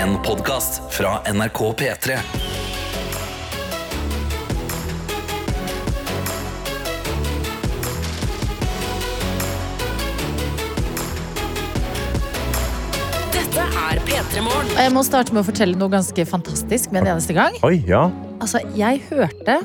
En podkast fra NRK P3. Dette er P3 Morgen. Jeg må starte med å fortelle noe ganske fantastisk med en eneste gang. Oi, ja. Altså, jeg hørte,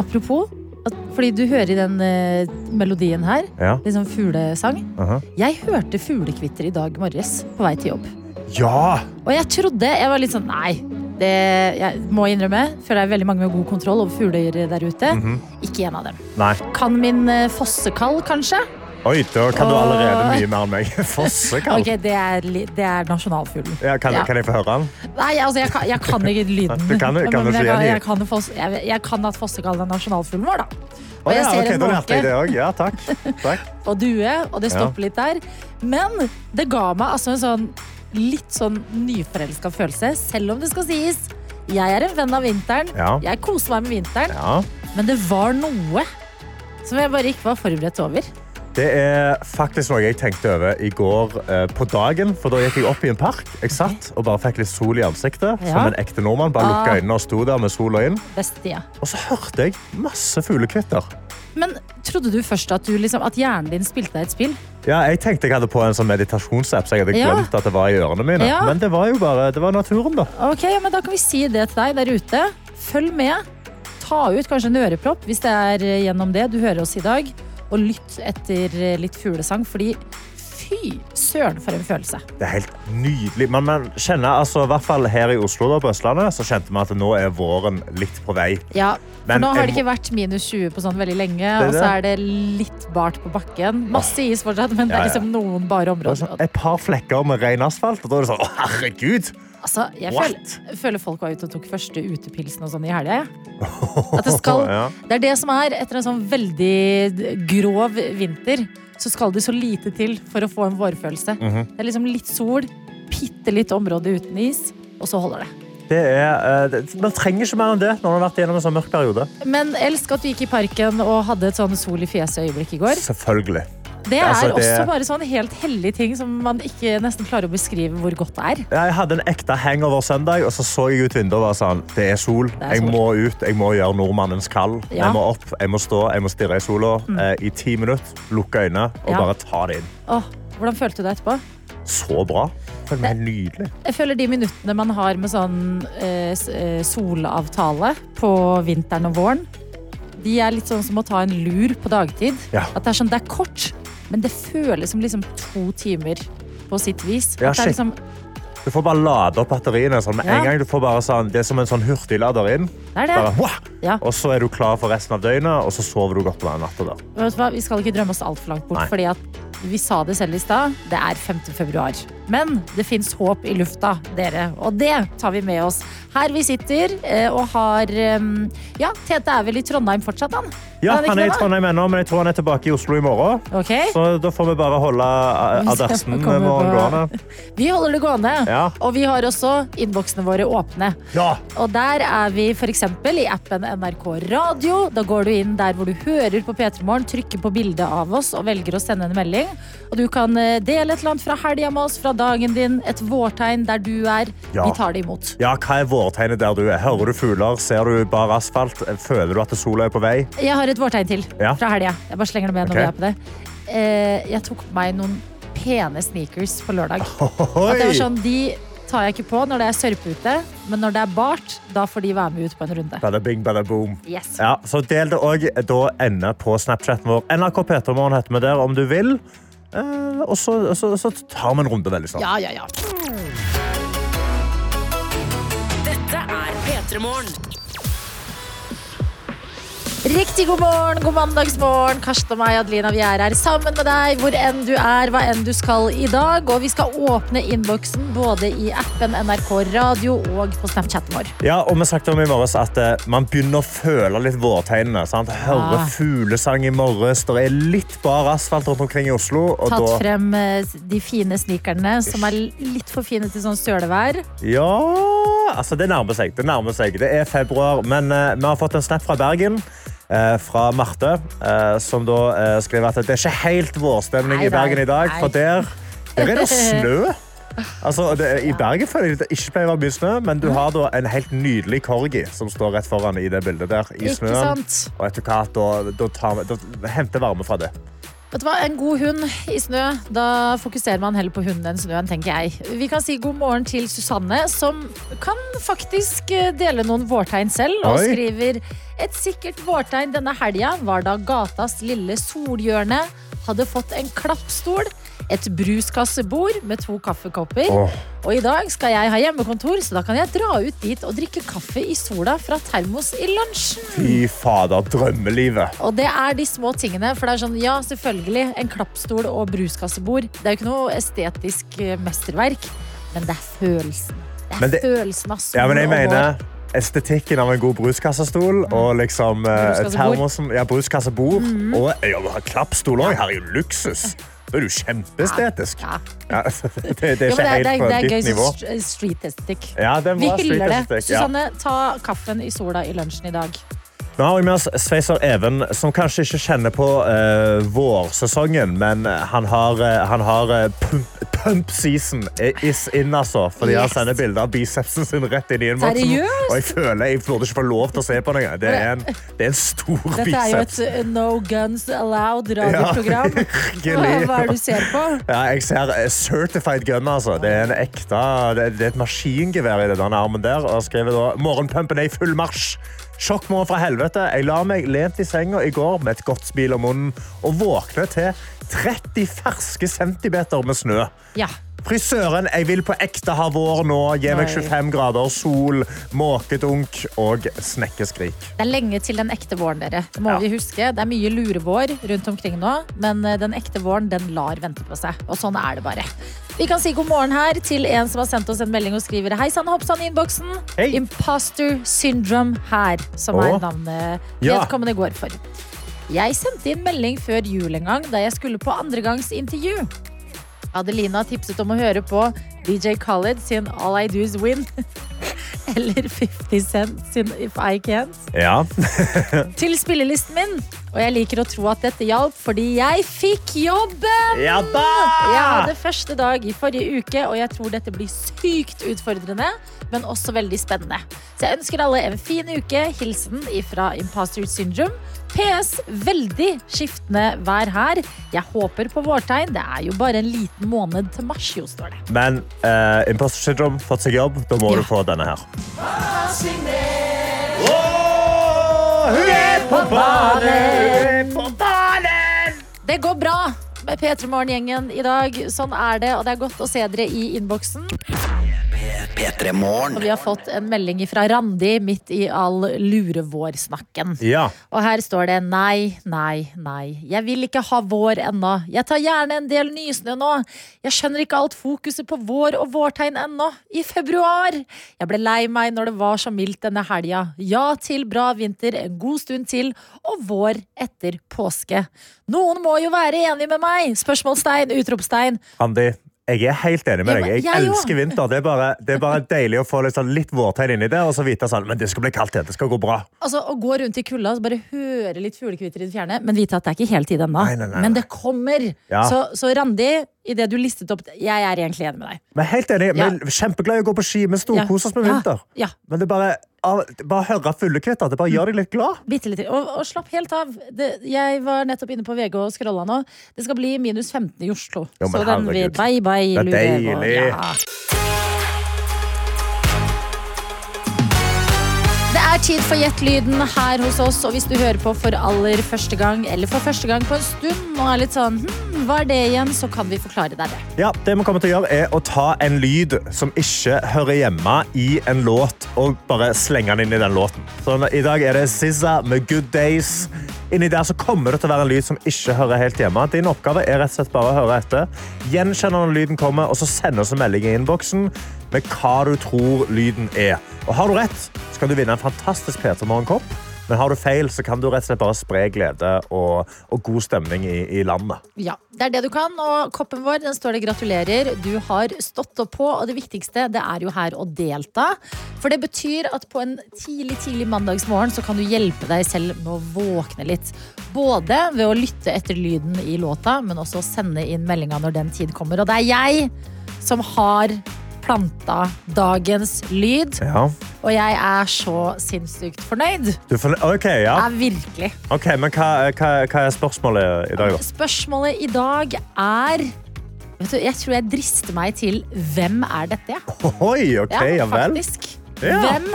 apropos, at, fordi du hører i den eh, melodien her, Ja. litt sånn fuglesang. aha. Jeg hørte fuglekvitter i dag morges på vei til jobb. Ja! Og jeg trodde, jeg var litt sånn, nei, det, jeg må innrømme, for det er veldig mange med god kontroll over fugler der ute. Mhm. Ikke en av dem. Nei. Kan min eh, fossekall, kanskje? Oi, da kan du allerede mye mer enn meg. Fossekall. Okay, det er, det er nasjonalfuglen. Ja, kan, Ja. kan jeg få høre den? Nei, altså, jeg kan, jeg kan ikke lyden. Du kan- kan du jeg, jeg, kan, foss- jeg, jeg kan at fossekall er nasjonalfuglen vår, da. Og jeg ja, ser ok, en jeg måke det også. Ja, takk. takk. og due, og det stopper litt der. Men det ga meg altså en sånn litt sånn nyforelska følelse, selv om det skal sies. Jeg er en venn av vinteren. Ja. Jeg koser meg med vinteren. Ja. Men det var noe som jeg bare ikke var forberedt over. Det er faktisk noe jeg tenkte over i går eh, på dagen. For da gikk jeg opp i en park. Jeg satt og bare fikk litt sol i ansiktet. Ja. Som en ekte nordmann. Bare lukket Ah. øynene og sto der med sola inn. Best, ja. Og så hørte jeg masse fuglekvitter. Men trodde du først at, du liksom, at hjernen din spilte deg et spill? Ja, jeg tenkte jeg hadde på en sånn meditasjonsapp, så jeg hadde Ja. glemt at det var i ørene mine. Ja. Men det var jo bare det var naturen, da. Ok, ja, men Da kan vi si det til deg der ute. Følg med. Ta ut kanskje en ørepropp hvis det er eh, gjennom det du hører oss i dag. Og lytt etter eh, litt fuglesang, fordi fy søren for en følelse. Det er helt nydelig. Men man kjenner, altså, i hvert fall her i Oslo da, på Østlandet, så kjente vi at nå er våren litt på vei. Ja, for Men nå har det ikke vært minus 20 på sånn veldig lenge, er og så er det litt bart på bakken. Masse is fortsatt, men det er liksom noen bare er områder. sånn, et par flekker med ren asfalt, og da er det sånn, å herregud! Altså, jeg føler, føler folk var ute og tok første utepilsen og sånn i helga. At det skal Det er det som er. Etter en sånn veldig grov vinter, så skal det så lite til for å få en vårfølelse. Mhm. Det er liksom litt sol, bitte litt område uten is, og så holder det. Det er, eh, det, man trenger ikke mer enn det når man har vært gjennom en sånn mørk periode. Men elsk at du gikk i parken og hadde et sånn sol i fjeset-øyeblikk i går. Selvfølgelig. Det er Altså, det- også bare sånn helt hellig ting som man ikke nesten klarer å beskrive hvor godt det er. Jeg hadde en ekte hangover søndag, og så så jeg ut vinduet og var sånn, det er sol. er Jeg må ut, jeg må gjøre nordmannens kall. Ja. Jeg må opp, jeg må stå, jeg må stirre i sola eh, i ti minutter, lukke øynene og Ja. bare ta det inn. Åh, hvordan følte du deg etterpå? Så bra. Føler meg nydelig. Jeg føler de minuttene man har med sånn eh, eh, solavtale på vinteren og våren, de er litt sånn som å ta en lur på dagtid. Ja. At det er sånn, det er kort, men det føles som liksom to timer på sitt vis. Ja, det er liksom, Du får bare lade opp batteriene sånn Ja. en gang. Du får bare sånn, det er som en sånn hurtiglader inn. det er Bare, det. Ja. Og så er du klar for resten av døgnet, og så sover du godt på den natta? Vi skal ikke drømme oss altfor langt bort, Nei. Vi sa det selv i stad. Det er 5. februar. Men det fins håp i lufta, dere. Og det tar vi med oss her vi sitter eh, og har eh, Ja, Tete er vel i Trondheim fortsatt, han? Ja, han er i? Trondheim ennå, men jeg tror han er tilbake i Oslo i morgen. Okay. Så da får vi bare holde adressen komme på- Vi holder det gående. Ja. Og vi har også innboksene våre åpne. Ja! Og der er vi f.eks. i appen NRK Radio. Da går du inn der hvor du hører på P3 Morgen, trykker på bildet av oss og velger å sende en melding. Og du kan eh, dele et eller annet fra helga med oss, fra dagen din, et vårtegn der du er. Ja. Vi tar det imot. Ja, hva er vårtegnet der du er? Hører du fugler? Ser du bare asfalt? Føler du at sola er på vei? Jeg har et vårtegn til Ja. fra helga. Jeg bare slenger det med når okay. vi er på det. Eh, jeg tok på meg noen pene sneakers på lørdag. At det var sånn, De tar jeg ikke på når det er sørpe ute, men når det er bart, da får de være med ut på en runde. Bada bing, bada boom. Yes. Ja, så del det òg da ende på Snapchaten vår. NRK P3morgen heter vi der om du vil. Eh, og så, så, så tar vi en runde veldig snart. Ja, ja, ja. Dette er P3 Morgen. Riktig god morgen, god mandagsmorgen. Karsten og meg, Adelina, vi er her sammen med deg hvor enn du er, hva enn du skal i dag. Og vi skal åpne innboksen både i appen NRK Radio og på Snapchaten vår. Ja, og vi snakket om i morges at eh, man begynner å føle litt vårtegnene. Sant? Høre Ja. fuglesang i morges. Det er litt bar asfalt rundt omkring i Oslo. Og Tatt da, frem eh, de fine sneakerne som er litt for fine til sånn stølevær. ja, altså det nærmer seg. Det nærmer seg. Det er februar, men eh, vi har fått en snap fra Bergen. Eh, fra Marte, eh, som da eh, skriver at det er ikke helt vårstemning i Bergen i dag. For der, der er det snø. Altså, det, I Bergen føler jeg det ikke pleier å være mye snø, men du har da en helt nydelig corgi som står rett foran i det bildet der. I snøen. Og etter hva, da, da, tar da henter varme fra det. Vet du hva, En god hund i snø, da fokuserer man heller på hunden enn snøen, tenker jeg. Vi kan si god morgen til Susanne, som kan faktisk dele noen vårtegn selv. Og Oi. skriver et sikkert vårtegn denne helga var da gatas lille solhjørne hadde fått en klappstol, et bruskassebord med to kaffekopper. Oh. Og i dag skal jeg ha hjemmekontor, så da kan jeg dra ut dit og drikke kaffe i sola fra termos i lunsjen. Fy fader, drømmelivet. Og det er de små tingene. For det er sånn, ja, selvfølgelig, en klappstol og bruskassebord. Det er jo ikke noe estetisk eh, mesterverk, men det er følelsen. Det er det- følelsen av sol Ja, men jeg og vår. Estetikken av en god bruskassestol og liksom eh, termosen, ja, bruskassebord og ja, du har klappstol òg. Her er jo luksus. Da er du kjempeestetisk. Ja. Ja, det, det er ikke ja, det, er, helt på ditt er gøy nivå. street estetikk. Ja, det er Vi hyller det. Susanne, ta kaffen i sola i lunsjen i dag. Nå har vi med oss Sveiser Even, som kanskje ikke kjenner på uh, vårsesongen, men han har, uh, han har eh, pump, pump season is in, altså. Fordi han sender bilder av bicepsen sin rett inn i innboksen. Og jeg føler jeg burde ikke få lov til å se på noe. Det er en, det er en stor Dette er jo et No Guns Allowed radioprogram. Ja. Hva er det du ser på? Ja, jeg ser Certified Gun, altså. Det er en ekte Det, det er et maskingevær i den armen der. Og skriver da Morgenpumpen er i full marsj. Sjokkmorgen fra helvete. Jeg la meg lent i senga i går med et godt smil om munnen og våknet til 30 ferske centimeter med snø. Ja. Frisøren, jeg vil på ekte ha vår nå. Gi meg 25 grader, sol, måkedunk og snekkeskrik. Det er lenge til den ekte våren, dere. Det må Ja. vi huske. Det er mye lurevår rundt omkring nå, men eh, den ekte våren den lar vente på seg. Og sånn er det bare. Vi kan si god morgen her til en som har sendt oss en melding og skriver Hei sann, hopp sann i innboksen. Hey. Imposter syndrome her, som er navnet vedkommende Ja. går for. Jeg sendte inn melding før jul en gang da jeg skulle på andregangsintervju. Adelina tipset om å høre på DJ Khaled sin All I Do Is Win. Eller 50 Cent sin If I Can't Ja. til spillelisten min. Og jeg liker å tro at dette hjalp, fordi jeg fikk jobben! ja da! Jeg hadde første dag i forrige uke, og jeg tror dette blir sykt utfordrende, men også veldig spennende. Så jeg ønsker alle en fin uke. Hilsen fra Imposter Syndrome. PS. Veldig skiftende vær her. Jeg håper på vårtegn. Det er jo bare en liten måned til mars, jo, står det. Men uh, Imposter Syndrome, fått seg jobb, da må Ja. du få denne her. Åh, hun er på banen! På banen! Det går bra med P3 Morgen-gjengen i dag. Sånn er det, og det er godt å se dere i innboksen. P3 Morgen. Og vi har fått en melding fra Randi midt i all lurevårsnakken. Ja. Og her står det nei, nei, nei. Jeg vil ikke ha vår ennå. Jeg tar gjerne en del nysnø nå. Jeg skjønner ikke alt fokuset på vår og vårtegn ennå. I februar. Jeg ble lei meg når det var så mildt denne helga. Ja til bra vinter en god stund til, og vår etter påske. Noen må jo være enig med meg! Spørsmålstegn, utropstegn. Andi, jeg er helt enig med deg. Jeg jeg elsker vinter. Det er bare, det er bare deilig å få litt, sånn, litt vårtegn inni det, og så vite sånn, men det skal bli kaldt igjen. Det skal gå bra. Altså, Å gå rundt i kulda og bare høre litt fuglekvitter i det fjerne, men vite at det er ikke hele tiden ennå. Men det kommer. Ja. Så, så Randi, i det du listet opp Jeg er egentlig enig med deg. Men helt enig, Ja. vi er kjempeglad i å gå på ski. Vi storkoser oss med vinter. Ja, Men det er bare, bare høre fuglekvitter. Det bare gjør deg litt glad. bitte litt. Og, og slapp helt av. Det, jeg var nettopp inne på VG og scrolla nå. Det skal bli minus 15 i Oslo. Jo, så den vil bye bye, Det er deilig. deilig. Ja. Er tid for Gjett-lyden her hos oss, og hvis du hører på for aller første gang, eller for første gang på en stund, og er litt sånn hm, hva er det igjen, så kan vi forklare deg det. Ja, det vi kommer til å gjøre er å ta en lyd som ikke hører hjemme i en låt, og bare slenge den inn i den låten. Så I dag er det SZA med Good Days. Inni der så kommer det til å være en lyd som ikke hører helt hjemme. Din oppgave er rett og slett bare å høre etter. Gjenkjenn når lyden kommer, og så send oss en melding i innboksen med hva du tror lyden er. Og har du rett, så kan du vinne en fantastisk P3 Morgenkopp. Men har du feil, så kan du rett og slett bare spre glede og, og god stemning i, i landet. Ja, det er det du kan, og koppen vår, den står det gratulerer. Du har stått opp på, og det viktigste, det er jo her å delta. For det betyr at på en tidlig, tidlig mandagsmorgen så kan du hjelpe deg selv med å våkne litt. Både ved å lytte etter lyden i låta, men også å sende inn meldinga når den tid kommer. Og det er jeg som har planta dagens lyd. Ja. Og jeg er så sinnssykt fornøyd. Du får, ok, ja. Er virkelig. Ok, men hva, hva, hva er spørsmålet i dag, da? Spørsmålet i dag er vet du, Jeg tror jeg drister meg til hvem er dette? Ja, Oi, ok, ja vel. faktisk. Ja. Hvem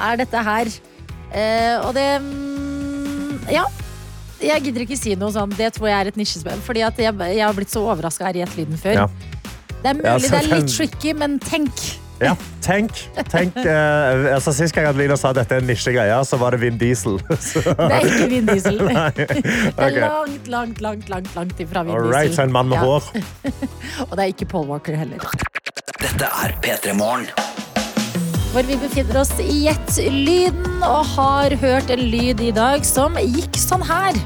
er dette her? Uh, og det mm, Ja. Jeg gidder ikke si noe sånn. Det tror jeg er et nisjespenn Fordi at jeg, jeg har blitt så overraska i Ett-lyden før. Ja. Det er mulig Ja, det er litt den- tricky, men tenk. Ja, tenk. tenk uh, altså, sist gang Adelina sa dette er en nisjegreie, så var det Vin Diesel. Så, Det er ikke Vin Diesel. nei. Det er langt, langt, langt, langt, langt ifra Vin All right, Diesel. så en mann med Ja. hår. Og det er ikke Paul Walker heller. Dette er P3 Morgen. Hvor vi befinner oss i Gjett-lyden og har hørt en lyd i dag som gikk sånn her.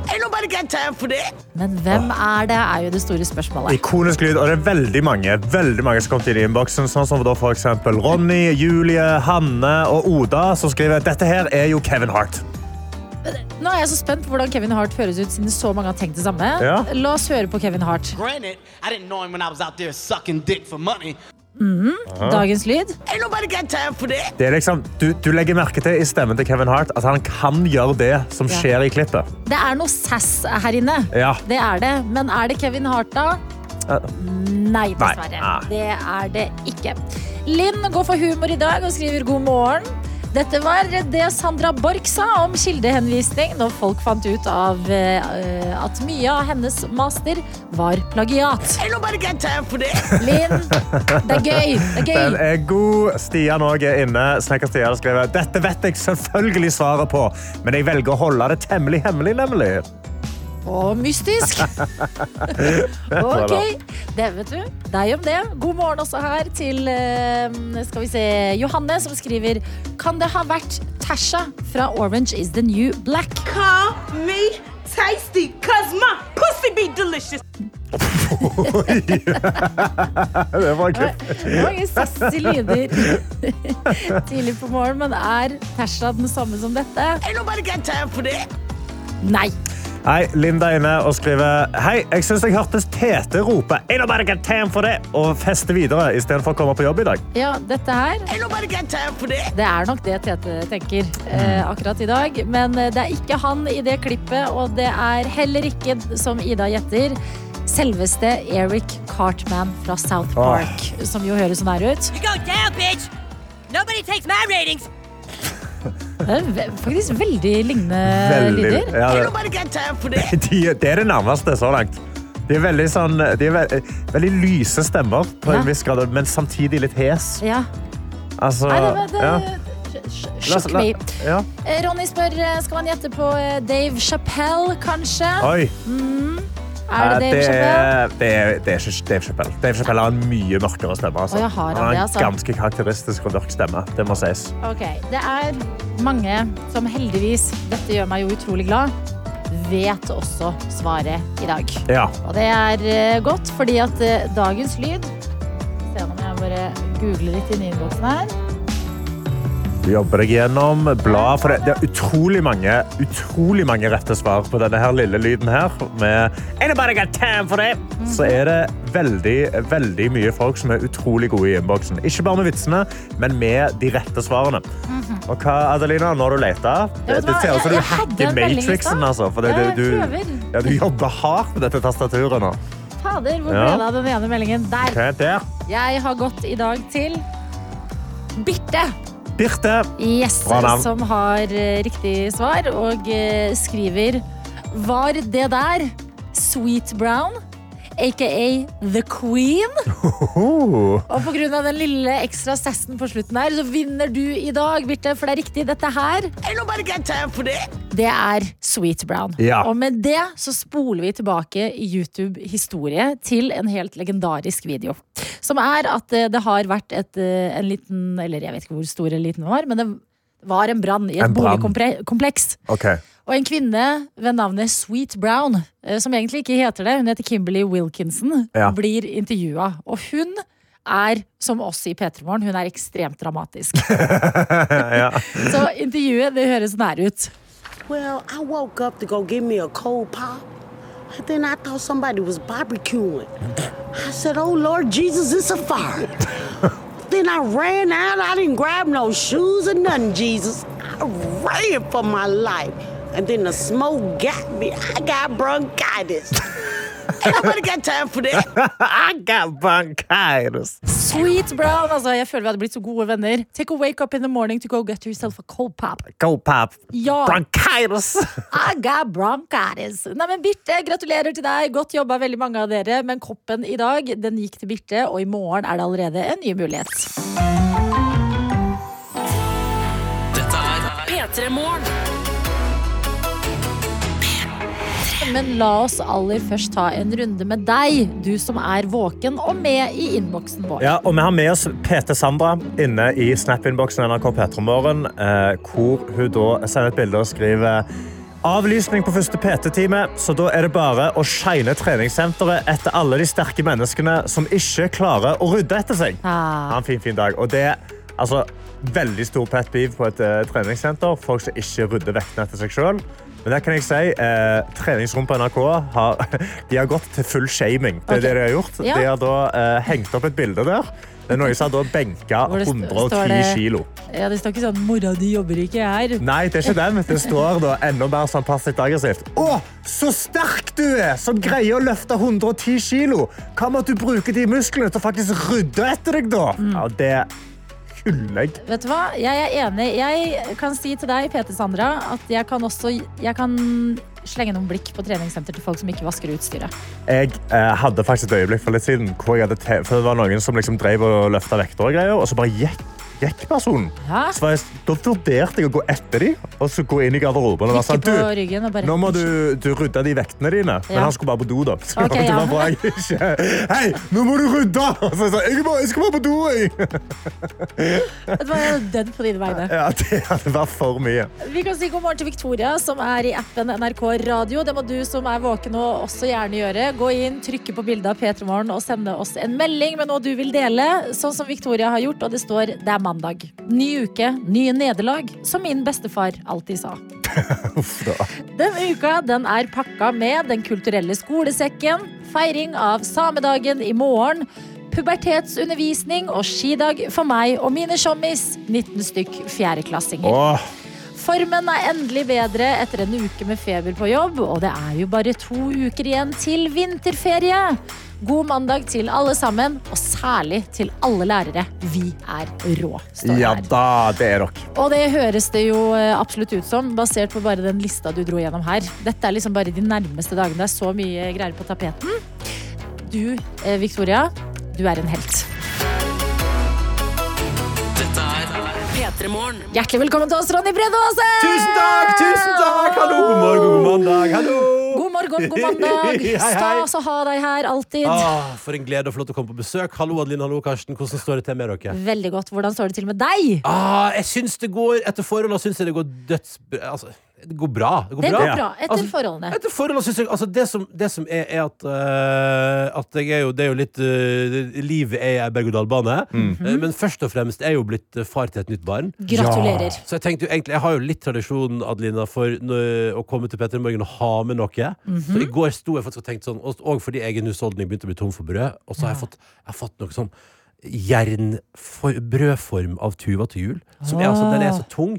Men hvem er det, er jo det store spørsmålet. Ikonisk lyd, og det er veldig mange veldig mange som kom til i innboksen. Sånn som da for eksempel Ronny, Julie, Hanne og Oda, som skriver dette her er jo Kevin Hart. Nå er jeg så spent på hvordan Kevin Hart høres ut, siden så mange har tenkt det samme. Ja. La oss høre på Kevin Hart. Granted, Money. Dagens lyd. Det er liksom, du, du legger merke til i stemmen til Kevin Hart at han kan gjøre det som Ja. skjer i klippet. Det er noe sass her inne. Ja. Det er det. Men er det Kevin Hart, da? Nei, dessverre. Nei. Det er det ikke. Linn går for humor i dag og skriver god morgen. Dette var det Sandra Borch sa om kildehenvisning når folk fant ut av uh, at mye av hennes master var plagiat. Linn, det er gøy. Det er Den er god. Stian også er inne. Snekker Stian skriver dette vet jeg selvfølgelig svaret på, men jeg velger å holde det temmelig hemmelig, nemlig. Og mystisk. Ok, det vet du. Deg om det. God morgen også her til eh, skal vi se, Johanne, som skriver Kan det ha vært Tasha fra Orange is the New Black? Call me tasty, cause my pussy be delicious. Det var gøy. Mange sassy lyder tidlig på morgen, men er Tasha den samme som dette? Ain't nobody got time for that. Nei. Hei, Linda er inne og skriver Hei, jeg syns jeg hørtes Tete rope Ain't nobody get time for det og feste videre istedenfor å komme på jobb i dag. Ja, dette her Ain't nobody get time for det!» Det er nok det Tete tenker eh, akkurat i dag. Men eh, det er ikke han i det klippet, og det er heller ikke, som Ida gjetter, selveste Eric Cartman fra South Park, som jo høres sånn her ut. You go down, bitch! Nobody takes my ratings! Det er faktisk veldig lignende Veldig, lyder. ja, det, de, det er det nærmeste så langt. De er veldig, sånn, de er ve veldig lyse stemmer, på Ja. en viss grad, men samtidig litt hes. Ja. Altså, Nei, det, det, ja. Sjokk meg. Ja. Eh, Ronny spør eh, skal man gjette på eh, Dave Chappelle, kanskje. Oi. Er det Dave Chappelle? det, er, det er ikke Dave Chappelle. Dave Chappelle har en mye mørkere stemme. Altså. Har han har det, en altså? ganske karakteristisk og mørk stemme. Det må sies. Okay. Det er mange som heldigvis, dette gjør meg jo utrolig glad, vet også svaret i dag. Ja. Og det er eh, godt, fordi at eh, dagens lyd Se om jeg bare googler litt inn i innboksen her. Jobber deg gjennom, bla for det. Det er utrolig mange, utrolig mange rette svar på denne her lille lyden her. Med Ain't got time for det! Så er det veldig, veldig mye folk som er utrolig gode i innboksen. Ikke bare med vitsene, men med de rette svarene. Og hva, Adelina, når du leta. Det, det ser ut som du hacker Matrixen, altså. For det, du, ja, du jobber hardt med dette tastaturet nå. Fader, hvor ble det av den ene meldingen? Der. Jeg har gått i dag til Birte. Birte. Yes, som har eh, riktig svar og eh, skriver Var det der Sweet Brown, aka The Queen? Oh. Og pga. den lille ekstra sassen på slutten her, så vinner du i dag, Birte. For det er riktig, dette her, det er Sweet Brown. Ja. Og med det så spoler vi tilbake i YouTube-historie til en helt legendarisk video. Som er at eh, det har vært et, eh, en liten, eller jeg vet ikke hvor stor eller liten den var, men det var en brann i et boligkompleks. OK. Og en kvinne ved navnet Sweet Brown, eh, som egentlig ikke heter det, hun heter Kimberly Wilkinson, Ja. blir intervjua. Og hun er, som oss i P3 Morgen, hun er ekstremt dramatisk. Så intervjuet det høres sånn her ut. Well, I woke up to go get me a cold pop. And then I thought somebody was barbecuing. I said, Oh Lord Jesus, it's a fire. then I ran out. I didn't grab no shoes or nothing, Jesus. I ran for my life. And then the smoke got me. I got bronchitis. Nobody got time for that. I got bronchitis. Sweet brown. Altså, jeg føler vi hadde blitt så gode venner. Take a wake up in the morning to go get yourself a cold pop. Cold pop. Ja. Bronchitis. I got bronchitis. Nei, men Birte, gratulerer til deg. Godt jobba, veldig mange av dere. Men koppen i dag den gikk til Birte, og i morgen er det allerede en ny mulighet. Dette er P3 Morgen. Men la oss aller først ta en runde med deg, du som er våken og med i innboksen vår. Ja, og Vi har med oss PT Sandra inne i Snap-innboksen NRK P3morgen, eh, hvor hun da sender et bilde og skriver Avlysning på første PT-time, så da er det bare å shine treningssenteret etter alle de sterke menneskene som ikke klarer å rydde etter seg. Ha en fin, fin dag. Og det altså, veldig stor pet beef på et uh, treningssenter. Folk som ikke rydder vektene etter seg selv. Men det kan jeg si, eh, treningsrom på NRK har, de har gått til full shaming. Det er Ok. det de har gjort. Ja. De har da eh, hengt opp et bilde der. Det er noen som har benka Hvor det st- 110 det- kilo. Ja, Det står ikke sånn 'mora di jobber ikke her'. Nei, det er ikke den. Det står da enda mer sånn passivt aggressivt. Å, så sterk du er, som greier å løfte 110 kilo. Hva med at du bruker de musklene til å faktisk rydde etter deg, da? Mm. Ja, det hyller. Vet du hva? Jeg er enig. Jeg kan si til deg, Peter Sandra, at jeg kan også jeg kan slenge noen blikk på treningssenter til folk som ikke vasker utstyret. Jeg eh, hadde faktisk et øyeblikk for litt siden hvor jeg hadde for det var noen som liksom drev og løfta vekter og greier, og så bare gikk, gikk personen. Ja. Så var jeg, da vurderte jeg å gå etter dem og så gå inn i garderoben og sånn du, bare Nå må du, du rydde de vektene dine. Men Ja. han skulle bare på do, da. Så okay, det var bra jeg ikke Hei, nå må du rydde! Så sa jeg, jeg, jeg skal bare på do, jeg. Det Jeg er dødd på dine vegne. Ja, det hadde vært for mye. Vi kan si god morgen til Victoria, som er i appen NRK Radio. Det må du som er våken og også gjerne gjøre. Gå inn, trykke på bildet av P3 Morgen og sende oss en melding med noe du vil dele. Sånn som Victoria har gjort, og det står 'det er mandag'. Ny uke, nye nederlag, som min bestefar alltid sa. Denne uka den er pakka med Den kulturelle skolesekken, feiring av samedagen i morgen, pubertetsundervisning og skidag for meg og mine sjommis, 19 stykk fjerdeklassinger. Oh. Formen er endelig bedre etter en uke med feber på jobb, og det er jo bare to uker igjen til vinterferie. God mandag til alle sammen, og særlig til alle lærere. Vi er rå, står det ja her. da, det er rock. Og det høres det jo eh, absolutt ut som, basert på bare den lista du dro gjennom her. Dette er liksom bare de nærmeste dagene. Det er så mye greier på tapeten. Du, eh, Victoria, du er en helt. Er P3 Morgen. Hjertelig velkommen til oss, Ronny Brede Aase! Tusen takk! tusen takk Hallo, god morgen, god mandag. Hallo! God morgen, god mandag. Stas å ha deg her, alltid. Ah, for en glede og flott å komme på besøk. Hallo, Adeline. Hallo, Karsten. Hvordan står det til med dere? Veldig godt. Hvordan står det til med deg? Ah, jeg syns det går Etter forholdene syns jeg det går døds... Altså, det går bra. Det går Det bra. går bra etter Altså, forholdene. Etter forholdene synes jeg altså det, som, det som er, er at uh, At jeg er jo, det er jo litt uh, Livet er ei berg-og-dal-bane. Mm. Uh, Men først og fremst er jeg jo blitt far til et nytt barn. Gratulerer. Så jeg tenkte jo egentlig Jeg har jo litt tradisjon Adelina, for nå- å komme til Petter i morgen og ha med noe. Mhm. Så i går sto jeg faktisk og tenkte sånn og fordi egen husholdning begynte å bli tom for brød. Og så har jeg fått, jeg har fått noe sånn jernbrødform av Tuva til jul. Som er, altså, den er så tung.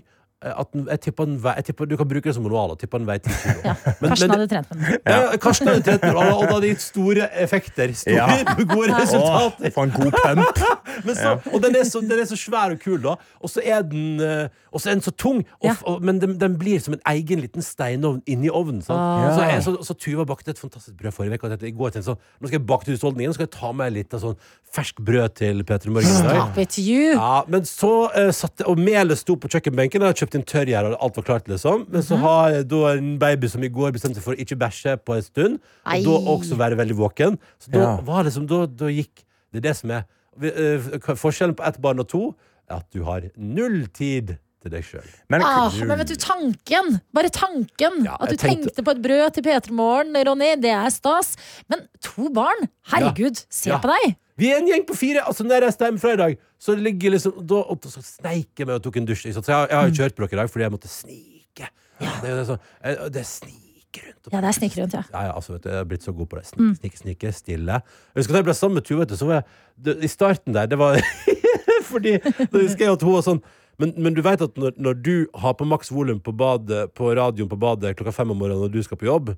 Eh, At jeg tipper en vei, jeg tipper, du kan bruke det som manual. og tipper den vei til kilo. Ja, Men- Karsten men- hadde trent med den. Ja, ja, Karsten hadde trent med den, og og det hadde gitt store effekter. Store, Ja. gode Åh, resultater. for en god pump. Men så, Og den er, så, den er så svær og kul, da. Og så er den, eh, og så er den så tung. Og, Ja. og, men den, den blir som en egen liten steinovn inni ovnen. Sant? Ah. Så, jeg, så, så Tuva bakte et fantastisk brød forrige uke. Og jeg tenkte, i går tenkte sånn, nå skal jeg bake til husholdningen og skal jeg ta med litt av sånn fersk brød til morgen. It, you. Ja, men så uh, satt Og melet sto på kjøkkenbenken. Jeg inn tørrgjær, og alt var klart. liksom Men Mhm. så har jeg da en baby som i går bestemte seg for å ikke bæsje på en stund. Ei. Og da også være veldig våken. Så da Ja. var liksom Da, da gikk Det er det som er vi- eh, Forskjellen på ett barn og to er at du har null tid til deg sjøl. Men Ah, men vet du, tanken! Bare tanken! Ja, At du jeg tenkte- tenkte på et brød til P3 Morgen, Ronny, det er stas. Men to barn? Herregud, se Ja. på deg! Vi er en gjeng på fire. Altså, når jeg reiste hjem fra i dag, så ligger liksom da, og så sneik jeg meg og tok en dusj. Så jeg, jeg har jo kjørt på dere i dag fordi jeg måtte snike. Det er det, sånn, eh, det er snike. rundt. Ja, det er snike rundt, ja. Ja, ja, altså, vet du, jeg har blitt så god på det. Snike, snike, snike, stille. Jeg husker da jeg ble sammen med Tuva, vet du, så var jeg det, I starten der, det var Fordi da husker jeg at hun var sånn men, men du vet at når, når du har på maks volum på, badet- på radioen på badet klokka fem om morgenen når du skal på jobb,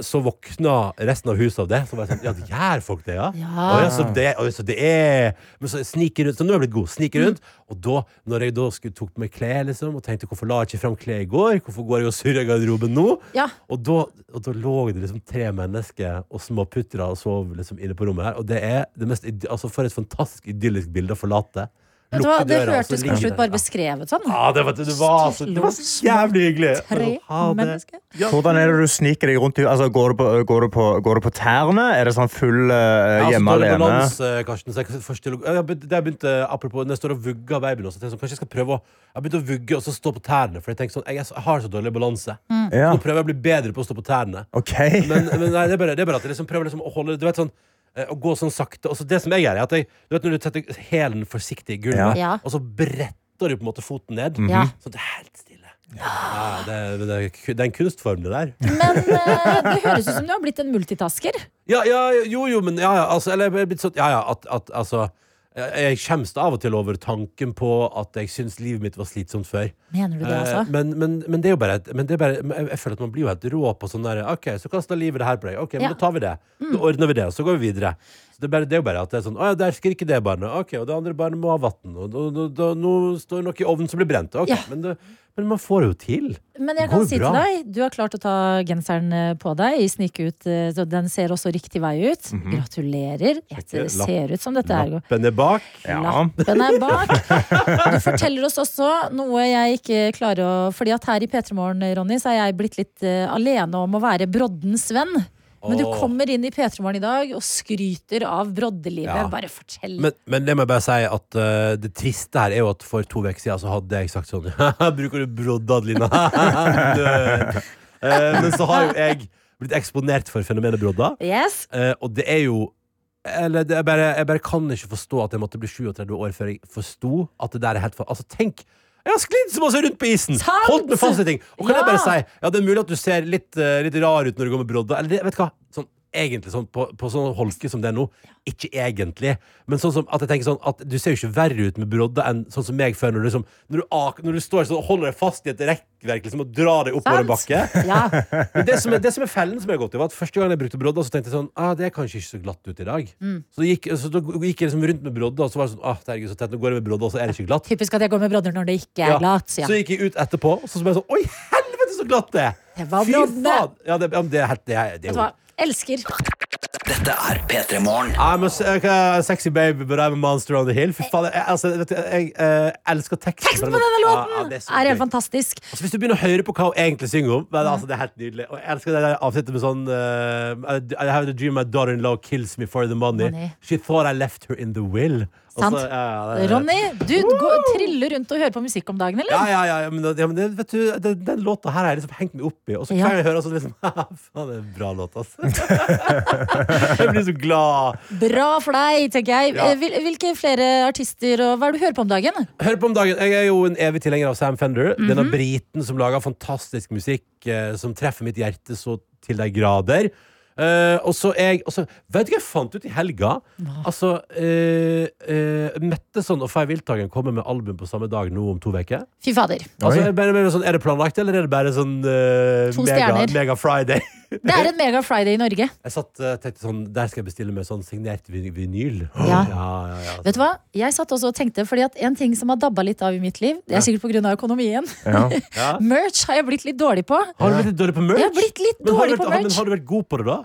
så våkna resten av huset av det. Så var jeg sånn, ja, det gjør folk det, ja? Ja. Og ja, så, det, og så det er Men så sniker rundt. Så nå er jeg blitt god. Sniker rundt. Og da, når jeg da skulle tok på meg klær, liksom, og tenkte hvorfor la jeg ikke fram klær i går? Hvorfor går jeg og surrer i garderoben nå? Ja. Og da, og da lå det liksom tre mennesker og småputra og sov liksom inne på rommet her. Og det er det mest Altså, for et fantastisk idyllisk bilde å forlate. Det døra, og hørtes kanskje det- ut bare beskrevet sånn. Ja, det var, det var, så, det var så jævlig hyggelig. Tre Ha det. mennesker. Ja. Hvordan er det du sniker deg rundt? Altså, går, du på, går, du på, går du på tærne? Er det sånn full uh, Ja, altså, hjemme alene? balans, eh, Karsten, så jeg først Ja, Det jeg begynte, apropos, Når jeg står og vugger babyen også, jeg sånn, Kanskje jeg skal prøve å Jeg har begynt å vugge og så stå på tærne. For jeg tenker sånn, jeg, jeg har så dårlig balanse. Ja. Nå prøver jeg å bli bedre på å stå på tærne. Okay. Men, men nei, det, er bare, det er bare at jeg liksom prøver liksom å holde Du vet sånn eh, å gå sånn sakte. Og så det som jeg gjør, er at jeg, du vet når du setter hælen forsiktig i gulvet, Ja. og så bretter du på en måte foten ned, Ja. så det er helt stille. Ja, det, det, er, det er en kunstform, det der. Men eh, det høres ut som du har blitt en multitasker. Ja, ja, jo, jo, men ja, ja, altså, eller, jeg er blitt sånn, ja, ja, at, at altså jeg skjemmes av og til over tanken på at jeg syns livet mitt var slitsomt før. Mener du det, Eh, altså? Men, men, men det er jo bare, et- men det er bare jeg, jeg føler at man blir jo helt rå på sånn der OK, så kasta livet det her på deg. OK, men Ja. da tar vi det. Da ordner vi det, og så går vi videre. Så det er, bare, det er jo bare at det er sånn Å ja, der skriker det barnet. OK, og det andre barnet må ha vann. Og da, da, da, nå står det noe i ovnen som blir brent. OK, Ja. men, det, men man får det jo til. Men jeg går kan jo si bra. til deg, du har klart å ta genseren eh, på deg Snike ut. eh, Så den ser også riktig vei ut. Gratulerer. Det lapp- ser ut som dette er Lappen er bak. Ja. Lappen er bak. Du forteller oss også noe jeg ikke klarer å Fordi at her i P3 Morgen, Ronny, så er jeg blitt litt eh, alene om å være broddens venn. Men du kommer inn i P3 Morgen i dag og skryter av broddelivet. Ja. Bare fortell. Men, men det må jeg bare si at uh, det triste her er jo at for to uker siden så hadde jeg sagt sånn Bruker du brodd, Adelina? Eh, men så har jo jeg blitt eksponert for fenomenet brodda, yes. Uh, og det er jo eller det er bare, Jeg bare kan ikke forstå at jeg måtte bli 37 år før jeg forsto at det der er helt for Altså, tenk! Jeg har sklidd så masse rundt på isen! Sant! Holdt meg fast i ting. Og kan Ja. jeg bare si Ja, det er mulig at du ser litt, eh, litt rar ut når du går med brodda. Eller vet du hva? Sånn, egentlig sånn på, på sånn holke som det er nå. Ikke egentlig. Men sånn som at jeg tenker sånn at du ser jo ikke verre ut med brodda enn sånn som meg før, når du, liksom, når du, ak, når du står sånn holder deg fast i et rekkverk liksom, og drar deg oppover en bakke. Ja. Men det som, er, det som er fellen som jeg har gått i, var at første gang jeg brukte brodda, så tenkte jeg sånn ah, Det er kanskje ikke så glatt ut i dag. Så, gikk, så da gikk jeg liksom rundt med brodda, og så var det sånn ah, herregud, så tett, nå går jeg med brodda, og så er det ikke glatt. Typisk at jeg går med brodder når det ikke er Ja. glatt. Ja. Så gikk jeg ut etterpå, og så ble jeg sånn Oi, helvete, så glatt det er! Det var Fy faen! Ja, det, ja, det, det det, det, det det, det Er? Elsker. Dette er P3 Morgen. I'm a, s- uh, sexy baby, but I'm a monster on the hill. Fy faen, jeg, altså, vet du, jeg eh, elsker teksten. Teksten på denne låten Ja, ja, det er, så er helt gøy. fantastisk. Altså, hvis du begynner å høre på hva hun egentlig synger om, men, altså, det er helt nydelig. Og jeg elsker det der avsnittet med sånn eh, I have a dream my daughter-in-law kills me for the money. Money. She thought I left her in the will. Sant. så, ja, ja, Ronny, du går, triller rundt og hører på musikk om dagen, eller? ja, ja, ja, men, ja, men det, vet du, den, den låta her har jeg liksom hengt meg opp i. Og så kan jeg høre sånn liksom Faen, det er en bra låt, altså. jeg blir så glad. Bra for deg, tenker jeg. Hvil- Hvilke flere artister og hva er det du hører på om dagen? Hører på om dagen. Jeg er jo en evig tilhenger av Sam Fender. Denne Mhm. briten som lager fantastisk musikk eh, som treffer mitt hjerte så til de grader. Eh, og så er jeg og så, Vet du hva jeg fant ut i helga? Altså uh, Metteson og Fay Wilthagen kommer med album på samme dag nå om to uker. Fy fader. Altså, er, det bare sånn, er det planlagt, eller er det bare sånn uh, mega, mega Friday? Det er en Mega Friday i Norge. Jeg satt og tenkte sånn Der skal jeg bestille med sånn signert vinyl. Ja. ja, ja, ja. Vet du hva? Jeg satt også og tenkte, fordi at en ting som har dabba litt av i mitt liv, det er sikkert pga. økonomien. Ja. Ja. Merch har jeg blitt litt dårlig på. Har du blitt litt dårlig på merch? Jeg har blitt litt men, har du dårlig vært, på men har du vært god på det, da?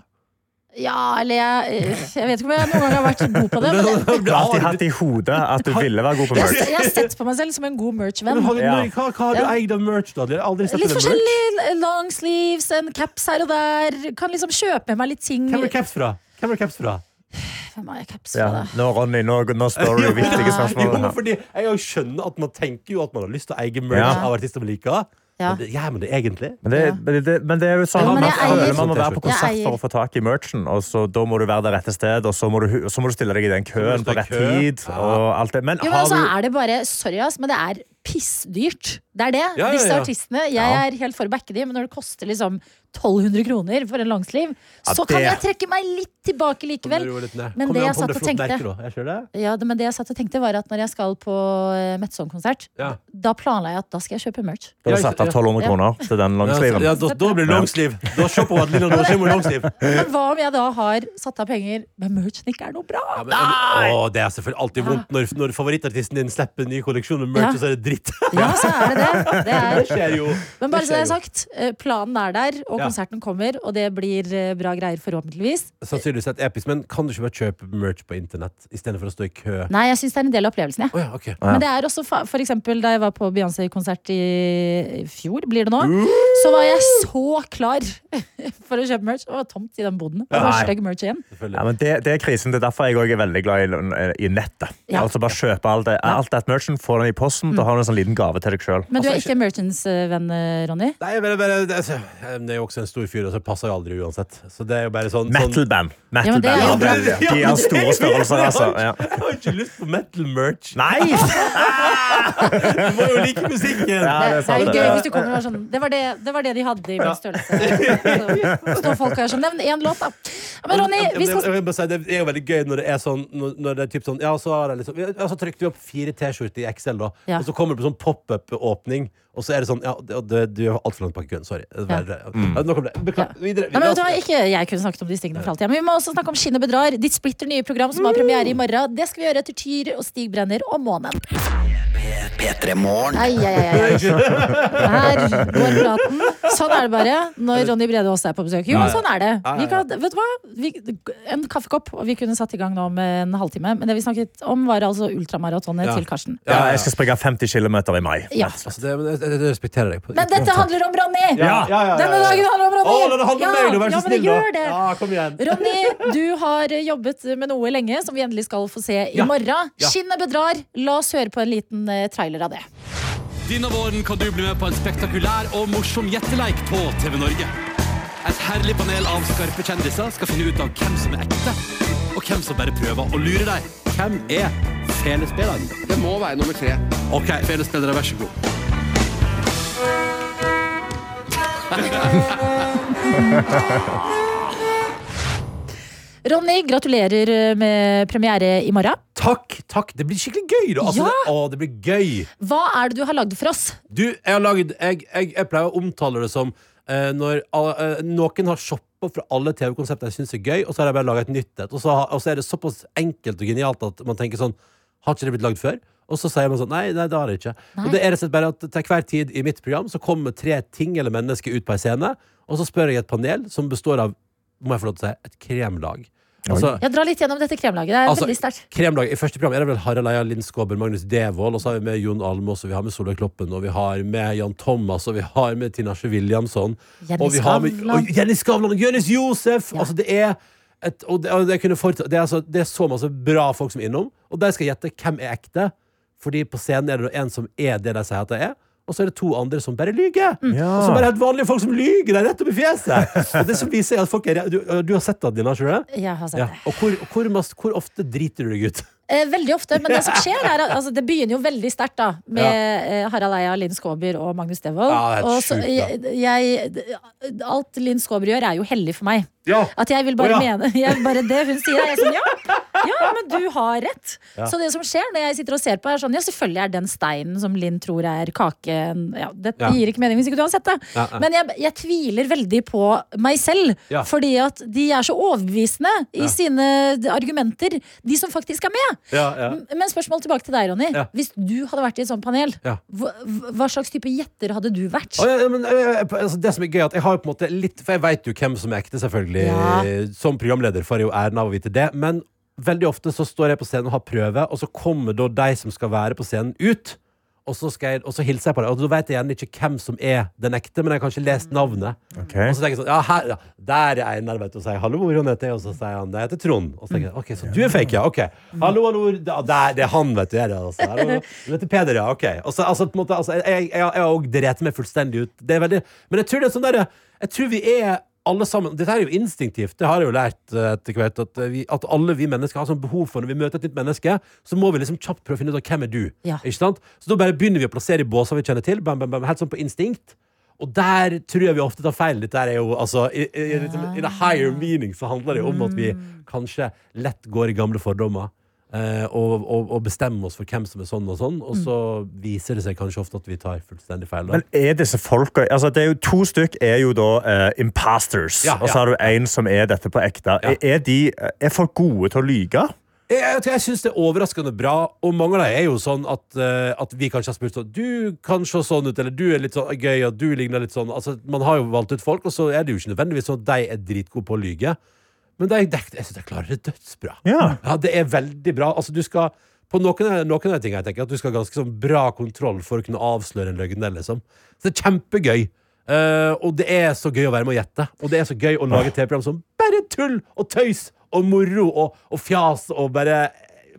Ja, eller jeg Jeg vet ikke om jeg noen gang har vært god på det. Men Du har alltid hatt i hodet at du ville være god på merch. jeg har sett på meg selv som en god merch-venn. Men har du, Ja. hva, hva har du Ja. eid av merch, da? Aldri sett Litt forskjellig. Long sleeves, en caps her og der. Kan liksom kjøpe med meg litt ting. Hvem er caps fra? Hvem er caps fra? Hvem har jeg caps Ja. fra, da? Nå, Ronny, nå, nå står du viktige Ja. spørsmål. Jo, fordi jeg skjønner at man tenker jo at man har lyst til å eie merch Ja. av artister man liker. Ja. Men det, gjør man det egentlig? Men det, men, det, men det er jo sånn Ja, man eier- føler man må være på konsert for å få tak i merchen, og så da må du være det rette sted, og så må du, så må du stille deg i den køen på rett kø. tid, og alt det. Men Jo, men har altså du er det bare Sorry, ass, men det er pissdyrt. Det er det. Ja, ja, Disse artistene. Jeg Ja. er helt for å backe dem, men når det koster liksom 1200 kroner for en langsliv, Ja, så kan jeg trekke meg litt tilbake likevel. Men det jeg satt og tenkte- da. Ja, men det jeg satt og tenkte var at når jeg skal på eh, Metson-konsert, Ja. da planla jeg at da skal jeg kjøpe merch. Du har satt av 1200 kroner til den langsliven. ja, da, da blir det langsliv! Da shopper hun Adelina Norheim og langsliv. Men hva om jeg da har satt av penger, men merchen ikke er noe bra? nei, men, å, det er selvfølgelig alltid vondt når, når favorittartisten din slipper en ny kolleksjon med merch, og så er det dritt. Ja, så er det det. det er, skjer jo. men bare så det er sagt, eh, planen er der, og Konserten kommer, og det blir eh, bra greier forhåpentligvis. Sannsynligvis et episk, men kan du ikke bare kjøpe merch på internett istedenfor å stå i kø? Nei, jeg syns det er en del av opplevelsen, jeg. Ja, Oh, Ja. Men det er også fa for eksempel da jeg var på Beyoncé-konsert i fjor, blir det nå, så var jeg så klar for å kjøpe merch. Det var tomt i den boden. Det var stygg merch igjen. Ja, men det, det er krisen. Det er derfor jeg òg er veldig glad i, i nettet. Ja. Altså Bare kjøpe alt det, alt det merchen, få den i posten, da har du en sånn liten gave til deg sjøl. Men du er Altså, ikke merchants eh, venn, eh, Ronny? Nei, men, men, det, det jeg er jo også en stor fyr, og så passer jeg aldri uansett. Så det er jo bare sånn, sånn Metal-band. Ja, er Metal-band. Ja, de- har store størrelser, altså. Ja. Jeg har ikke lyst på metal merch. Nei! Du må jo like musikken! Ja, det er det, er jo gøy hvis du kommer og er sånn Det var det, det, var det de hadde i min størrelse. Så står folk og er sånn Nevn én låt, da. Men Ronny, vi skal si, Det er jo veldig gøy når det er sånn Når, når det er typ sånn Ja, så har jeg liksom Ja, så trykte vi opp fire T-skjorter i Excel, da. Ja. Og så kommer det på sånn pop-up-åpning, og så er det sånn Ja, det, det, du er altfor langt bak i køen. Sorry. Det er bare- ja, Nok om det. Beklager. Videre. Nei, men vet ikke jeg kunne snakket om disse tingene for alltid. Men vi må også snakke om Skinnet bedrar. Ditt splitter nye program som har premiere i morgen. Det skal vi gjøre etter Tyr og Stig Brenner og Månen. P3 Morgen. Her går praten. Sånn er det bare når Ronny Brede Aas er på besøk. Jo, sånn er det. Kan, vet du hva? Vi, en kaffekopp, og vi kunne satt i gang nå med en halvtime. Men det vi snakket om, var altså ultramaratonet Ja. til Karsten. Ja, jeg skal springe 50 km i mai. Ja. Altså, det, jeg, jeg, jeg respekterer på- Men dette handler om Ronny! Ja, ja, ja, ja, Denne dagen handler om Ronny! Å, det handler om ja, meg, du, vær så men snill, da. Ja, kom igjen. Ronny, du har jobbet med noe lenge som vi endelig skal få se i Ja. morgen. Ja. Skinnet bedrar. La oss høre på en liten eh, trailer av det. Denne våren kan du bli med på en spektakulær og morsom gjetteleik på TV Norge. Et herlig panel av skarpe kjendiser skal finne ut av hvem som er ekte, og hvem som bare prøver å lure deg. Hvem er felespilleren? Det må være nummer tre. Ok, felespillere, vær så god. Ronny, gratulerer eh, med premiere i morgen. Takk, takk. Det blir skikkelig gøy, da. Altså, Ja. det, å, det blir gøy. Hva er det du har lagd for oss? Du, jeg har laget Jeg, jeg, jeg pleier å omtale det som uh, når eh, noen har shoppa fra alle TV-konsepter jeg syns er gøy, og så har jeg bare laga et nytt et. Og så, og så er det såpass enkelt og genialt at man tenker sånn Har ikke det blitt lagd før? Og så sier man sånn Nei, nei det har det ikke. Nei. Og det er rett og slett bare at til hver tid i mitt program så kommer tre ting eller mennesker ut på ei scene, og så spør jeg et panel som består av må jeg få lov til å si, et kremlag. Altså, Jeg drar litt gjennom dette kremlaget. Det er Altså, veldig sterkt. Kremlag, I første program er det vel Harald Eia Linn Skåber, Magnus Devold, og så har vi med Jon Almaas, og vi har med Solveig Kloppen, og vi har med Jan Thomas, og vi har med Tinashe Williamson. Jenny og vi har med, og Jenny Skavlan og Jonis Josef! Ja. Altså, det er et, og det, og det, kunne fortsatt, det, er altså, det er så masse bra folk som er innom, og der skal gjette hvem er ekte. Fordi på scenen er det en som er det de sier at de er, og så er det to andre som bare lyger. Mm. Ja. Og så bare helt vanlige folk som lyger deg rett opp i fjeset! og det som viser er at folk er, du, du har sett det, Dina, ikke du det? Jeg har sett Ja. det. Og hvor, hvor, hvor ofte driter du deg ut? Eh, veldig ofte, men det som skjer er altså, Det begynner jo veldig sterkt da med ja. Harald Eia, Linn Skåber og Magnus Devold. Ja, det helt og så, jeg, jeg, alt Linn Skåber gjør, er jo hellig for meg. Ja. At jeg vil bare oh, ja. mene jeg, Bare det hun sier, er sånn ja, ja, men du har rett. Ja. Så det som skjer når jeg sitter og ser på, er sånn ja, selvfølgelig er den steinen som Linn tror er kaken ja, Det gir ikke mening hvis ikke du har sett det. Men jeg, jeg tviler veldig på meg selv, fordi at de er så overbevisende i sine argumenter, de som faktisk er med. Ja, ja. Men spørsmål tilbake til deg, Ronny. Hvis du hadde vært i et sånt panel, hva, hva slags type gjetter hadde du vært? Men, eh, altså, det som er gøy, at jeg har på en måte litt For jeg veit jo hvem som er ekte, selvfølgelig. Ja. Som programleder får jeg jo æren av å vite det. Men veldig ofte så står jeg på scenen og har prøve, og så kommer da de som skal være på scenen, ut. Og så, skal jeg, og så hilser jeg på dem, og da vet jeg gjerne ikke hvem som er den ekte, men jeg har kanskje lest navnet. Okay. Og så tenker jeg sånn, ja, her, ja der er Einar, vet du, og sier 'hallo, hvordan heter jeg?' Og så sier han 'det heter Trond'. Og så tenker jeg, ok, så du er fake, ja, ok. Hallo, hallo, der, det er han, vet du. Er det, altså. Hallo, du heter Peder, ja, ok. Og så, altså, på en måte, altså, jeg, jeg, jeg har òg drept meg fullstendig ut. Det er veldig, men jeg tror det er sånn derre jeg tror vi er alle sammen Dette er jo instinktivt, det har jeg jo lært eh, etter hvert. At, eh, vi, at alle vi mennesker har sånn behov for når vi møter et nytt menneske, så må vi liksom kjapt prøve å finne ut av hvem er du Ja. Ikke sant? Så da bare begynner vi å plassere i båser vi kjenner til, bam, bam, bam, helt sånn på instinkt. Og der tror jeg vi ofte tar feil. Dette er jo altså I, i, i, i the higher meaning så handler det jo om at vi kanskje lett går i gamle fordommer. Eh, og, og, og bestemme oss for hvem som er sånn og sånn, og så viser det seg kanskje ofte at vi tar fullstendig feil. Da. Men er disse folka altså det er jo To stykk er jo da eh, imposters, Ja, og så ja, har du en som er dette på ekte. Ja. Er, de, er folk gode til å lyge? Jeg, jeg, jeg syns det er overraskende bra, og mange av dem er jo sånn at, uh, at vi kanskje har spurt sånn Du kan se sånn ut, eller du er litt sånn gøy, og du ligner litt sånn. Altså, man har jo valgt ut folk, og så er det jo ikke nødvendigvis sånn at de er dritgode på å lyge. Men de, de, jeg syns jeg klarer det dødsbra. Ja. det er veldig bra. Altså, du skal på noen, noen av de tingene jeg tenker at du skal ha ganske sånn bra kontroll for å kunne avsløre en løgn. Liksom. Så det er kjempegøy. Uh, og det er så gøy å være med å gjette. Og det er så gøy å lage TV-program som bare tull og tøys og moro og, og fjas og bare,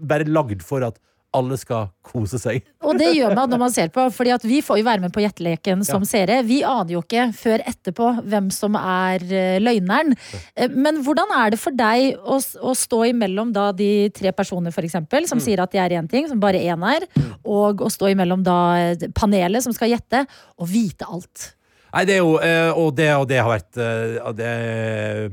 bare lagd for at alle skal kose seg. Og det gjør man når man ser på, fordi at vi får jo være med på Gjetteleken som Ja. seere. Vi aner jo ikke før etterpå hvem som er eh, løgneren. Eh, Men hvordan er det for deg å, å stå imellom da de tre personer, for eksempel, Mm. som sier at de er én ting, som bare én er, og å stå imellom da eh, panelet som skal gjette, og vite alt? Nei, det er jo Og det, og det har vært det,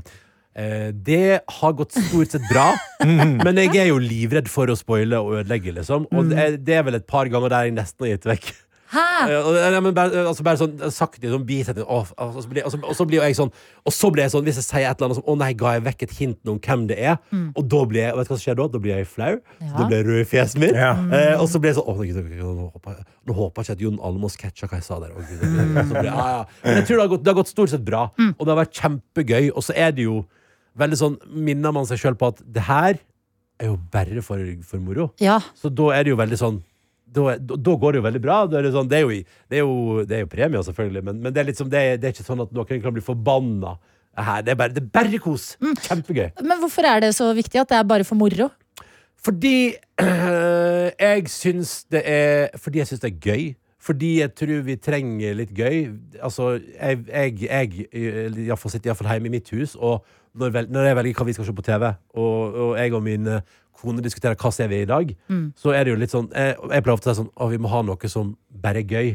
det har gått stort sett bra. Men jeg er jo livredd for å spoile og ødelegge, liksom. Og det, er- det er vel et par ganger der jeg nesten har gitt vekk. Hæ? Ja, men bare, altså bare sånn sakte sånn bisetning. Og, og, så blir- og, så- og så blir jo jeg sånn Og så blir jeg sånn, hvis jeg sier et eller annet som Å nei, ga jeg vekk et hint om hvem det er? Og da blir jeg, vet du hva som skjer da? Da blir jeg flau. Ja. Da blir jeg rød i fjeset mitt. Ja. Eh, og så blir jeg sånn Å, gud, nå, håper jeg, nå håper jeg ikke at Jon Almaas catcha hva jeg sa der. Å, gud, jeg, ja, ja. Men jeg tror det har, gått, det har gått stort sett bra. Og det har vært kjempegøy. Og så er det jo veldig sånn Minner man seg sjøl på at det her er jo bare for, for moro. Ja. Så da er det jo veldig sånn da, da, går det jo veldig bra. Da er det, sånn, det, er jo, det, er jo, det er jo premier, selvfølgelig, men, men det, er liksom, det, er, det er ikke sånn at noen kan bli forbanna. Her, det, er bare, det er bare kos. Kjempegøy. Men hvorfor er det så viktig at det er bare for moro? Fordi jeg syns det er Fordi jeg syns det er gøy. Fordi jeg tror vi trenger litt gøy. Altså, jeg, jeg, jeg iallfall sitter iallfall hjemme i mitt hus, og når, vel, når jeg velger hva vi skal se på TV, og, og jeg og min eh, kone diskuterer hva ser vi i dag, så er det jo litt sånn Jeg, jeg pleier ofte å si sånn Å, vi må ha noe som bare er gøy.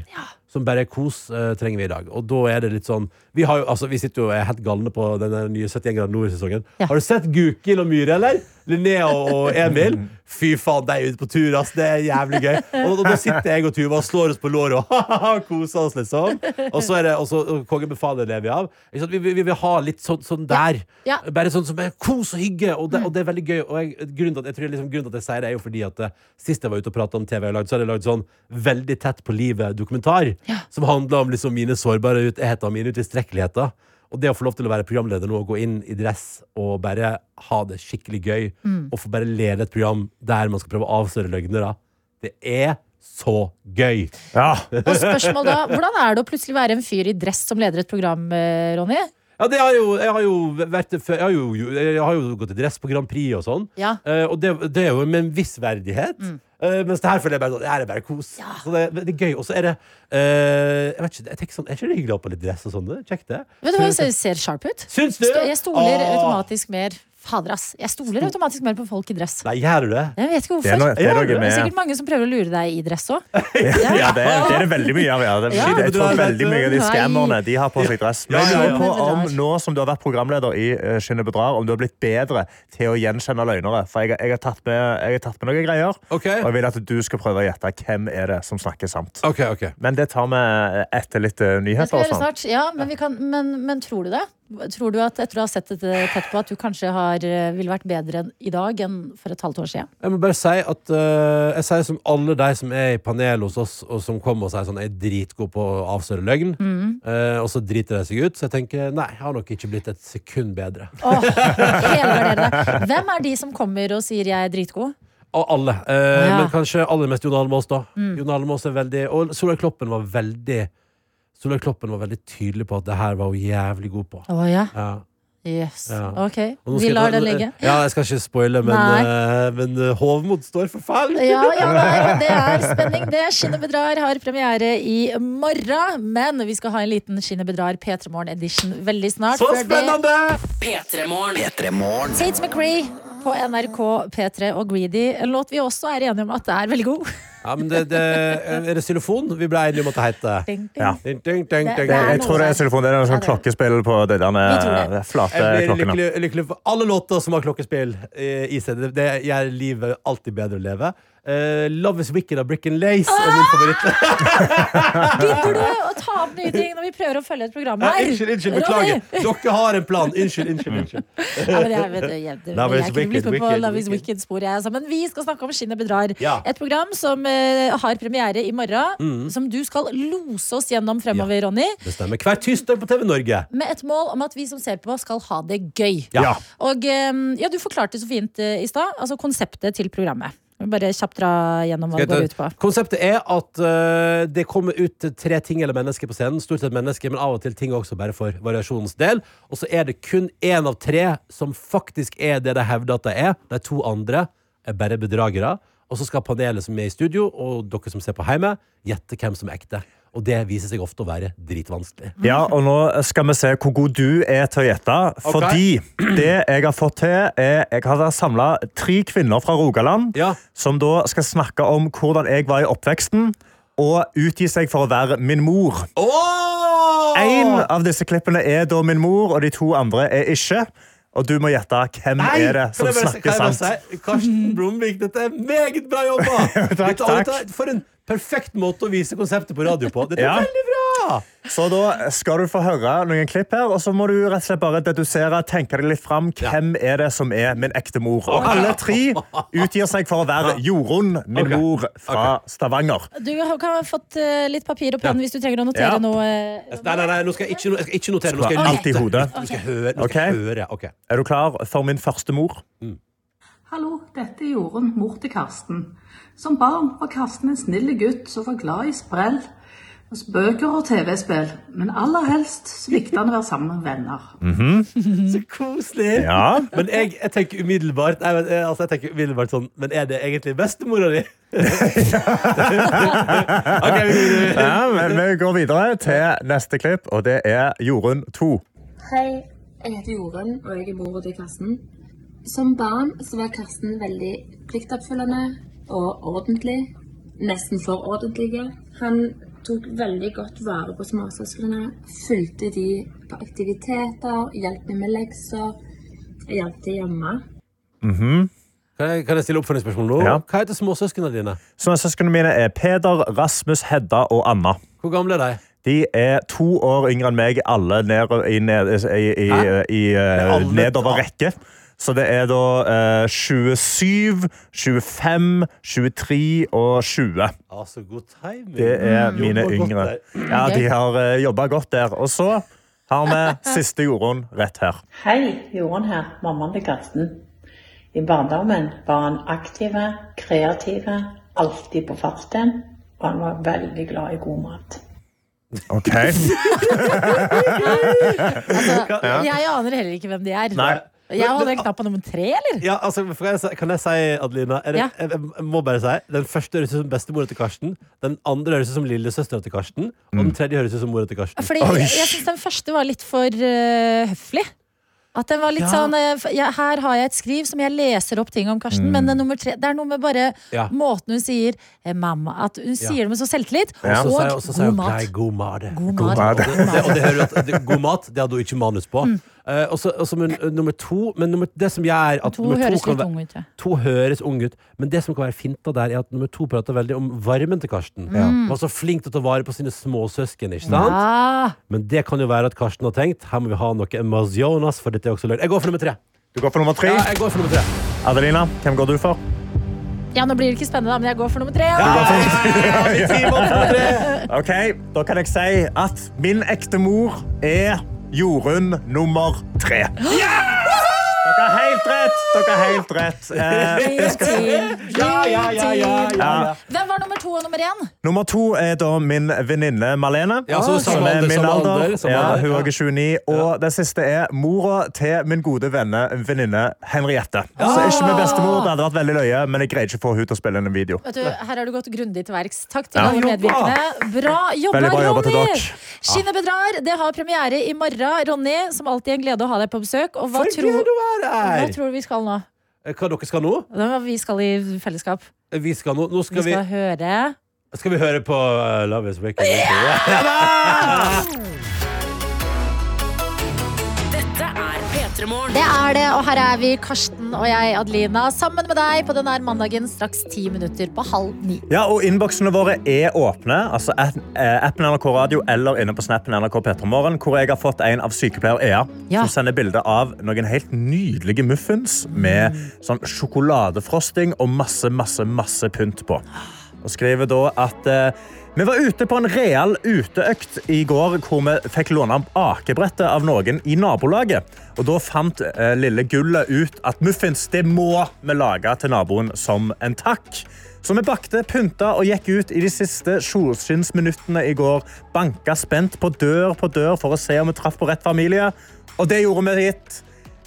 Som bare er kos, uh, trenger vi i dag. Og da er det litt sånn Vi, har jo, altså, vi sitter jo og er helt galne på den nye 71 grader nord-sesongen. Ja. Har du sett Gukild og Myhre, eller? Linnea og Emil. Fy faen, de er ute på tur, ass. Det er jævlig gøy. Og, og da sitter jeg og Tuva og slår oss på låret og koser oss, liksom. Og så er det og så- og Kongen befaler lever vi av. Vi, vi, vi vil ha litt sånn, sånn der. Ja. Bare sånn som er kos og hygge, og det, og det er veldig gøy. Og jeg, grunnen, til at, jeg tror liksom, grunnen til at jeg sier det, er jo fordi at eh, sist jeg var ute og pratet om TV, jeg lagde, så hadde jeg lagd sånn Veldig tett på livet-dokumentar. Som handla om liksom mine sårbarheter, mine utilstrekkeligheter. Og det å få lov til å være programleder nå og gå inn i dress og bare ha det skikkelig gøy, og få bare lede et program der man skal prøve å avsløre løgnere, det er så gøy. Ja. Og spørsmål da, Hvordan er det å plutselig være en fyr i dress som leder et program, eh, Ronny? Ja, det har jo, jeg har jo vært Jeg har jo, jeg har jo gått i dress på Grand Prix og sånn. Ja. Eh, og det, det er jo med en viss verdighet. Eh, mens det her føler jeg bare sånn Det her er bare kos. Så det, det er gøy. Og så er det uh, Jeg vet ikke, jeg tenker sånn, Er ikke det hyggelig å ha på litt dress og sånn? Det Kjekt, det. Vet du hva, ser sharp ut. Syns du? Jeg stoler ah. automatisk mer Fader, ass. Jeg stoler automatisk mer på folk i dress. Nei, gjør du det? Jeg vet ikke er hvorfor. det er noe det er Det er sikkert mange som prøver å lure deg i dress òg. Ja, det, er- det er veldig mye av. Ja. Det, Ja. Jeg tror veldig mye av de skammerne de har på seg dress. Men jeg lurer på om nå som du har vært programleder i Skinne bedrar, om du har blitt bedre til å gjenkjenne løgnere. For jeg, jeg, har tatt med, jeg har tatt med noen greier, okay. og jeg vil at du skal prøve å gjette hvem er det som snakker sant. Okay, okay. Men det tar vi etter litt nyheter. Det skal vi gjøre snart. Ja, men, vi kan, men, men tror du det? Tror du at etter å ha sett dette tett på, at du kanskje har, eh, ville vært bedre i dag enn for et halvt år siden? Jeg må bare si at uh, Jeg sier som alle de som er i panelet hos oss, og som kommer og sier sånn Jeg er dritgod på å avsløre løgn, eh, og så driter de seg ut. Så jeg tenker nei, jeg har nok ikke blitt et sekund bedre. Oh. Hvem er de som kommer og sier jeg er dritgod? Og alle. Uh, Ja. Men kanskje aller mest Jon Almaas, da. Jon Almaas er veldig Og Solveig Kloppen var veldig Solveig Kloppen var veldig tydelig på at det her var hun jævlig god på. Oh, ja. Ja. Yes. Ja. Ok, vi lar den ligge. Ja, jeg skal ikke spoile, men, uh, men uh, Hovmod står for fall. Ja, ja, nei, det er spenning. Det Skinnet bedrar har premiere i morgen. Men vi skal ha en liten Skinnet bedrar P3 Morgen edition veldig snart. Så spennende! P3 Morgen. Tate McRae på NRK P3 og Greedy. En låt vi også er enige om at det er veldig god. Ja, men det, det, er det xylofon? Vi ble enige om at det ding. Ja. Ding, ding, ding, Det- det Jeg tror det er xylofon. Det er noe sånn Ja, klokkespill på de der flate Jeg blir klokkene. lykkelig, lykkelig for alle låter som har klokkespill eh, i seg. Det, det gjør livet alltid bedre å leve. Uh, Love is Wicked av Brick and Lace er min favoritt. Gidder du å ta opp nye ting når vi prøver å følge et program her? unnskyld, unnskyld, Ronny! beklager. Dere har en plan. Unnskyld, unnskyld. unnskyld. Ja, men jeg, vet, jeg, jeg, Love jeg kunne blitt med på Love is wicked. Wicked-sporet. jeg, også. Men vi skal snakke om Skinnet bedrar. Ja. Et program som eh, har premiere i morgen. Mm. Som du skal lose oss gjennom fremover, Ronny. Det stemmer. Hver tirsdag på TV Norge. Med et mål om at vi som ser på, skal ha det gøy. Ja. Og eh, ja, du forklarte så fint eh, i stad, altså konseptet til programmet. Bare kjapt dra gjennom hva det går ut på. Konseptet er at uh, det kommer ut tre ting eller mennesker på scenen. Stort sett mennesker, men av og til ting også bare for variasjonens del. Og så er det kun én av tre som faktisk er det de hevder at de er. De to andre er bare bedragere. Og så skal panelet som er i studio, og dere som ser på hjemme, gjette hvem som er ekte. Og det viser seg ofte å være dritvanskelig. Ja, og nå skal vi se hvor god du er til å gjette. Fordi det jeg har fått til, er Jeg har samla tre kvinner fra Rogaland Ja. som da skal snakke om hvordan jeg var i oppveksten, og utgi seg for å være min mor. Oh! En av disse klippene er da min mor, og de to andre er ikke. Og du må gjette hvem Nei, er det som snakker sant. si, Karsten Blomvik, dette er meget bra jobba! Takk, takk. For en perfekt måte å vise konseptet på radio på. Dette er Ja. veldig bra! Så da skal du få høre noen klipp her, og så må du rett og slett bare dedusere, tenke deg litt fram. Hvem er det som er min ekte mor? Og alle tre utgir seg for å være Jorunn, min okay. mor fra Stavanger. Du kan ha fått eh, litt papir og penn hvis du trenger å notere Ja. noe. eh, Nei, nei, nei, nå skal jeg ikke, jeg skal ikke notere. Nå skal jeg Skal alt i lytte. hodet. Nå skal jeg høre. Nå skal jeg høre. Er du klar for min første mor? Hallo, dette er Jorunn, mor til Karsten. Som barn var Karsten en snill gutt som var glad i sprell, hos bøker og TV-spill. Men aller helst så likte han å være sammen med venner. Så koselig! Ja. Men jeg, jeg tenker umiddelbart nei, men, eh, altså, jeg tenker umiddelbart sånn Men er det egentlig bestemora di? okay, vi- Ja, men vi går videre til neste klipp, og det er Jorunn 2. Hei, jeg heter Jorunn, og jeg er mor til Karsten. Som barn så var Karsten veldig pliktoppfyllende og ordentlig. Nesten for ordentlig. Han tok veldig godt vare på småsøsknene, fulgte de på aktiviteter, hjalp dem med lekser, hjalp til hjemme. Kan jeg, kan jeg stille oppfølgingsspørsmål nå? Ja. Hva heter småsøsknene dine? Småsøskene mine er Peder, Rasmus, Hedda og Anna. Hvor gamle er de? De er to år yngre enn meg, alle ned, i, i, i, i, eh, nedover rekke. Så det er da eh, 27, 25, 23 og 20. Altså, god timing. Det er mine Jobber yngre. Ja, de har eh, jobba godt der. Og så har vi siste Jorunn rett her. Hei, Jorunn her, mammaen til Karsten. I barndommen var han aktive, kreative, alltid på farten, og han var veldig glad i god mat. OK. Altså, jeg aner heller ikke hvem de er. Nei. Jeg hadde en knapp på nummer tre, eller? Ja, altså, kan, jeg, kan jeg si, Adelina er det, Ja. jeg, jeg må bare si Den første høres ut som bestemora til Karsten. Den andre høres ut som lillesøstera til Karsten. Og den tredje høres ut som mora til Karsten. Fordi jeg, jeg syns den første var litt for uh, høflig. At den var litt Ja. sånn eh, ja, Her har jeg et skriv som jeg leser opp ting om Karsten, men den nummer tre, det er noe med bare Ja. måten hun sier eh, mamma At hun Ja. sier det med så selvtillit. Ja. Og Og og så sier god mat. nei, god mat. God God mat. mat. Og det, og det hører du at det, God mat, det hadde hun ikke manus på. Mm. Eh, og så uh, nummer to Men nummer, det som gjør at To nummer høres kan litt være- ung ut, ja. To høres ung ut, men det som kan være finta der, er at nummer to prater veldig om varmen til Karsten. Mm. Var så flink til å ta vare på sine småsøsken, ikke sant? Ja. Men det kan jo være at Karsten har tenkt Her må vi ha noe Amazonas, for dette er også løgn. Jeg går for nummer tre. Du går for nummer tre. Ja, jeg går for nummer tre. Adelina, hvem går du for? ja, nå blir det ikke spennende, men jeg går for nummer tre. Ja. Ja, ja. Ok, Da kan jeg si at min ekte mor er Jorunn nummer tre. Da Dere har helt rett! Dere har helt rett. Eh, skal... Ja, ja, ja, ja, Ja. Hvem var nummer to og nummer én? Nummer to er da min venninne Malene. Ja, så som er min alder. Ja, hun er 29. Og det siste er mora til min gode venne, venninne Henriette. Så ikke med bestemor, det hadde vært veldig løye, men jeg greier ikke å få henne til å spille inn en video. Vet du, her har du gått grundig til verks. Takk til Ja. alle medvirkende. Bra jobba, bra jobba Ronny! Skinnet bedrar. Det har premiere i morgen. Ronny, som alltid en glede å ha deg på besøk. Og hva, tror, du å være hva tror du vi skal nå? Eh, Hva dere skal nå? Hva vi skal i fellesskap? Vi skal nå, nå Vi skal vi, høre skal vi høre på uh, Love is Wicked. Dette er P3 Morgen. Det er det, og her er vi, Karsten og jeg, Adelina, sammen med deg på denne mandagen straks ti minutter på halv ni. Ja, og Innboksene våre er åpne. altså eh, Appen NRK Radio eller inne på snappen NRK Petromorgen, hvor jeg har fått en av sykepleier Ea Ja. som sender bilde av noen helt nydelige muffins med sånn sjokoladefrosting og masse, masse, masse pynt på. Og skriver da at eh, vi var ute på en real uteøkt i går hvor vi fikk låne akebrettet av noen i nabolaget. Og da fant eh, lille Gullet ut at muffins det må vi lage til naboen som en takk. Så vi bakte, pynta og gikk ut i de siste solskinnsminuttene i går. Banka spent på dør på dør for å se om vi traff på rett familie. Og det gjorde vi gitt.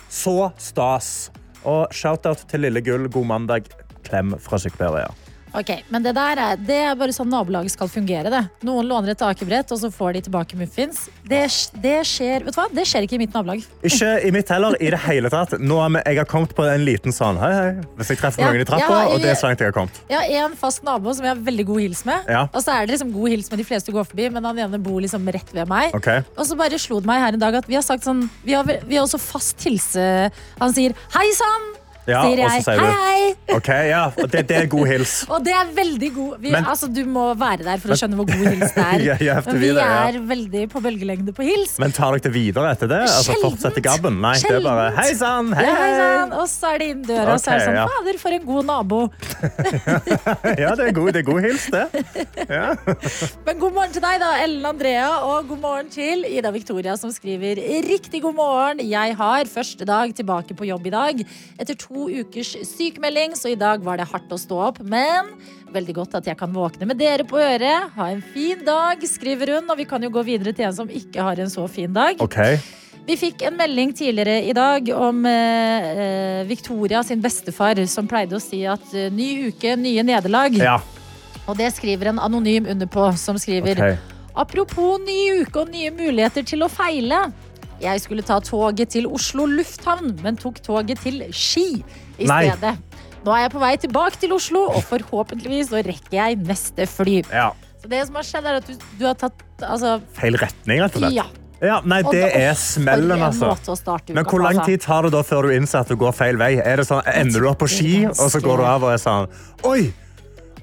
Så stas. Og shout-out til lille Gull. God mandag. Klem fra sykepleier. Ok, Men det der er, det er bare sånn nabolaget skal fungere. det. Noen låner et akebrett, og så får de tilbake muffins. Det, det, skjer, vet du hva? det skjer ikke i mitt nabolag. Ikke i mitt heller. i det hele tatt. Nå har jeg har kommet på en liten sånn hei, hei, hvis jeg treffer Ja, noen i trappa, ja, og det er så langt jeg har kommet. Jeg har en fast nabo som jeg har veldig god hils med. Ja. Og så er det liksom god hils med de fleste du går forbi, men han ene bor liksom rett ved meg. Okay. Og så bare slo det meg her en dag at vi har sagt sånn Vi har, vi har også fast hilse Han sier 'hei sann', Ja, sier jeg. sier hei, hei. Ok, ja, det, det er god hils. Og det er veldig god vi, Men- altså, Du må være der for å skjønne hvor god hils det er. Ja, Men vi er veldig på bølgelengde på hils. Men tar dere det videre etter det? Altså Sjeldent. Fortsetter gabben? Nei, det er bare hei sann, hei, hei sann. Og så er det inn døra, og så er det sånn. Fader, for en god nabo. Ja, det er god, det er god hils, det. Ja. Men god morgen til deg, da, Ellen Andrea, og god morgen til Ida Victoria, som skriver riktig god morgen. Jeg har første dag tilbake på jobb i dag etter to ukers sykemelding, så i dag var det hardt å stå opp. Men veldig godt at jeg kan våkne med dere på øret. Ha en fin dag, skriver hun. Og vi kan jo gå videre til en som ikke har en så fin dag. Okay. Vi fikk en melding tidligere i dag om eh, eh, Victoria sin bestefar, som pleide å si at eh, ny uke, nye nederlag. Ja. Og det skriver en anonym underpå, som skriver okay. Apropos ny uke og nye muligheter til å feile. Jeg skulle ta toget til Oslo lufthavn, men tok toget til Ski i Nei. stedet. Nå er jeg på vei tilbake til Oslo, og forhåpentligvis så rekker jeg neste fly. Ja. Så det som har skjedd, er at du, du har tatt altså, Feil retning, rett og slett. Ja. Ja, nei, det er smellen, altså. Men hvor lang altså. tid tar det da før du innser at du går feil vei? Er det sånn, Ender du opp på ski, og så går du av og er sånn Oi!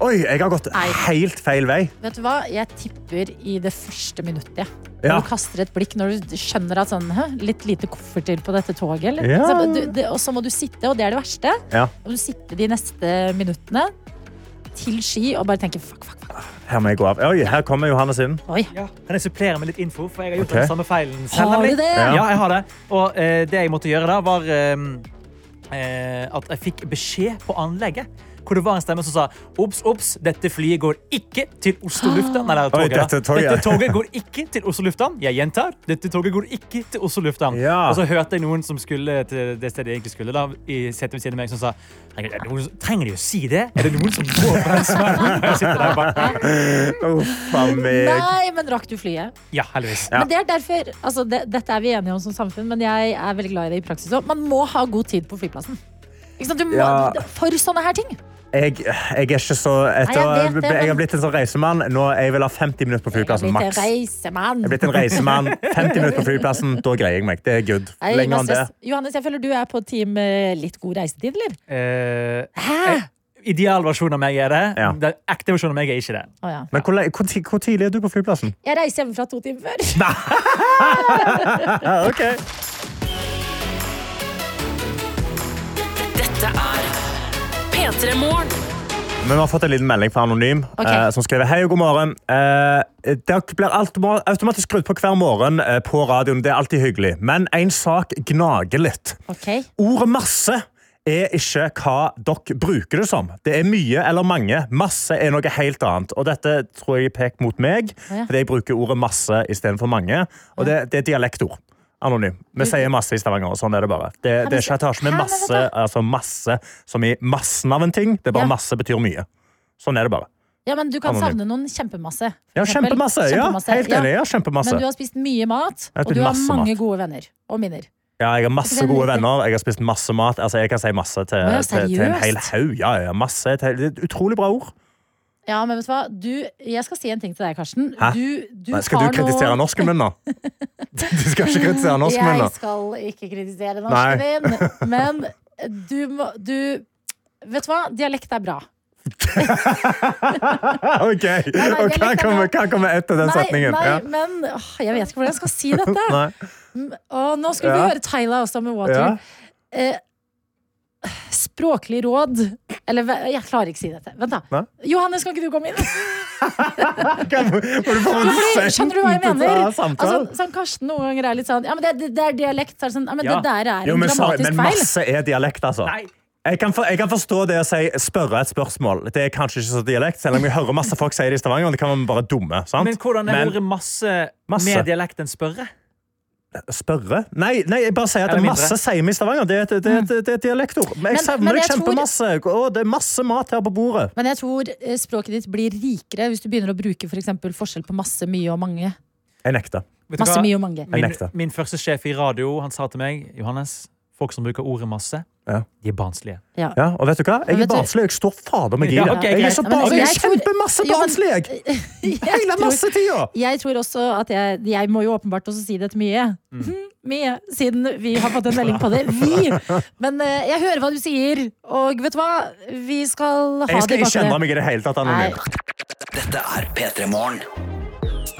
Oi, jeg har gått helt feil vei. Vet du hva? Jeg tipper i det første minuttet. Ja. Når Ja. du kaster et blikk, når du skjønner at sånn, litt lite kofferter på dette toget. Eller? Ja. Så, du, det, og så må du sitte, og det er det verste. Ja. Og du sitter de neste minuttene til ski og bare tenker fuck, fuck, fuck. Her må jeg gå av. Oi, her kommer Johannes inn. Oi. Ja. Kan jeg supplere med litt info? For jeg har gjort okay. den samme feilen selv. Har du det? Ja. Ja. jeg har det. Og eh, det jeg måtte gjøre da, var eh, eh, at jeg fikk beskjed på anlegget. Hvor det var en stemme som sa obs, obs, dette flyet går ikke til Oslo lufthavn. Nei, det Oi, toget, da. dette toget. dette toget går ikke til Oslo lufthavn. Jeg gjentar, dette toget går ikke til Oslo lufthavn. Ja. Og så hørte jeg noen som skulle til det stedet jeg egentlig skulle, da, i setet ved siden av meg, som sa "Herregud, er det noen, trenger de å si det? Er det noen som går på den smellen? Jeg sitter der bare, Uff a meg. Nei, men rakk du flyet? Ja, heldigvis. Men det er derfor, altså det, Dette er vi enige om som samfunn, men jeg er veldig glad i det i praksis òg. Man må ha god tid på flyplassen. Ikke sant? Du må, Ja. For sånne her ting. Jeg, jeg er ikke så etter, jeg det, jeg, har blitt en sånn reisemann. Nå jeg vil ha 50 minutter på flyplassen. Maks. Jeg er blitt en reisemann. 50 minutter på flyplassen, da greier jeg meg. Det er good. Lenger enn det. Johannes, jeg føler du er på team eh, litt god reisetid, eller? Eh, Hæ? Idealversjonen av meg er det. Ja. Den ekte versjonen av meg er ikke det. Oh, ja. Men hvor, hvor, hvor tidlig er du på flyplassen? Jeg reiser hjemmefra to timer før. okay. ok. Dette er P3 Morgen. Men vi har fått en liten melding fra Anonym okay. eh, som skriver Hei og god morgen. Eh, dere blir automatisk skrudd på hver morgen eh, på radioen. Det er alltid hyggelig. Men en sak gnager litt. Okay. Ordet masse er ikke hva dere bruker det som. Det er mye eller mange. Masse er noe helt annet. Og dette tror jeg er pekt mot meg, fordi jeg bruker ordet masse istedenfor mange. Og det, det er dialektord. Anonym. Vi sier masse i Stavanger, og sånn er det bare. Det, det er ikke med masse, altså masse som i massen av en ting. Det er bare Ja. masse betyr mye. Sånn er det bare. Ja, men du kan Anonym. savne noen kjempemasse. Ja, kjempemasse. Ja, helt enig. Ja, kjempemasse. Men du har spist mye mat, og du har mange mat. gode venner og minner. Ja, jeg har masse gode venner. Jeg har spist masse mat. Altså, jeg kan si masse til, til, til en hel haug. Ja, ja, masse. til, utrolig bra ord. Ja, men vet du hva? Du, jeg skal si en ting til deg, Karsten. Hæ? Du, du Nei, skal du kritisere noe- norsken min, da? Du skal ikke kritisere norsken min, da? Jeg skal ikke kritisere norsken din, men du må du, Vet du hva? Dialekt er bra. OK. Og hva er kommer, hva kommer etter den Nei, setningen? nei, Ja. men åh, jeg vet ikke hvordan jeg skal si dette. Og nå skulle vi Ja. høre Tyla også med Water. Ja. Eh, språklig råd Eller jeg klarer ikke å si dette. Vent, da. Nei? Johannes, kan ikke du komme inn? Fordi, skjønner du hva jeg mener? av samtalen? Altså, sånn Karsten noen ganger er litt sånn Ja, men det, det, det er dialekt. Så er det sånn, ja, men Ja. det der er Jo, en dramatisk sorry, men feil. masse er dialekt, altså. Jeg kan, for, jeg kan forstå det å si, spørre et spørsmål. Det er kanskje ikke så dialekt, selv om jeg hører masse folk si det i Stavanger. Det kan være bare dumme, sant? Men hvordan er Men- ordet masse, Masse. med dialekt enn spørre? Spørre? Nei, nei, jeg bare sier at det er masse sier i Stavanger. Det er et, det er det er dialektord. Men jeg Men- savner men det jeg tror- Å, det er masse mat her på bordet. Men jeg tror eh, språket ditt blir rikere hvis du begynner å bruke for eksempel forskjell på masse, mye og mange. Jeg nekter. Masse, mye og mange. Jeg Min, min første sjef i radio han sa til meg Johannes, folk som bruker ordet masse, Ja. de er barnslige. Ja. Ja, og vet du hva? Jeg er barnslig. Jeg står fader meg i Ja, det. jeg er så barnslig. Jeg er kjempemasse barnslig, jeg. Hele massetida! masse tida. Jeg tror også at jeg, jeg må jo åpenbart også si dette mye. Mm. Mye, siden vi har fått en melding på det. Vi! Men eh, jeg hører hva du sier, og vet du hva? Vi skal ha det bak. Jeg skal ikke kjenne meg i det hele tatt. Anonym. Dette er P3 Morgen.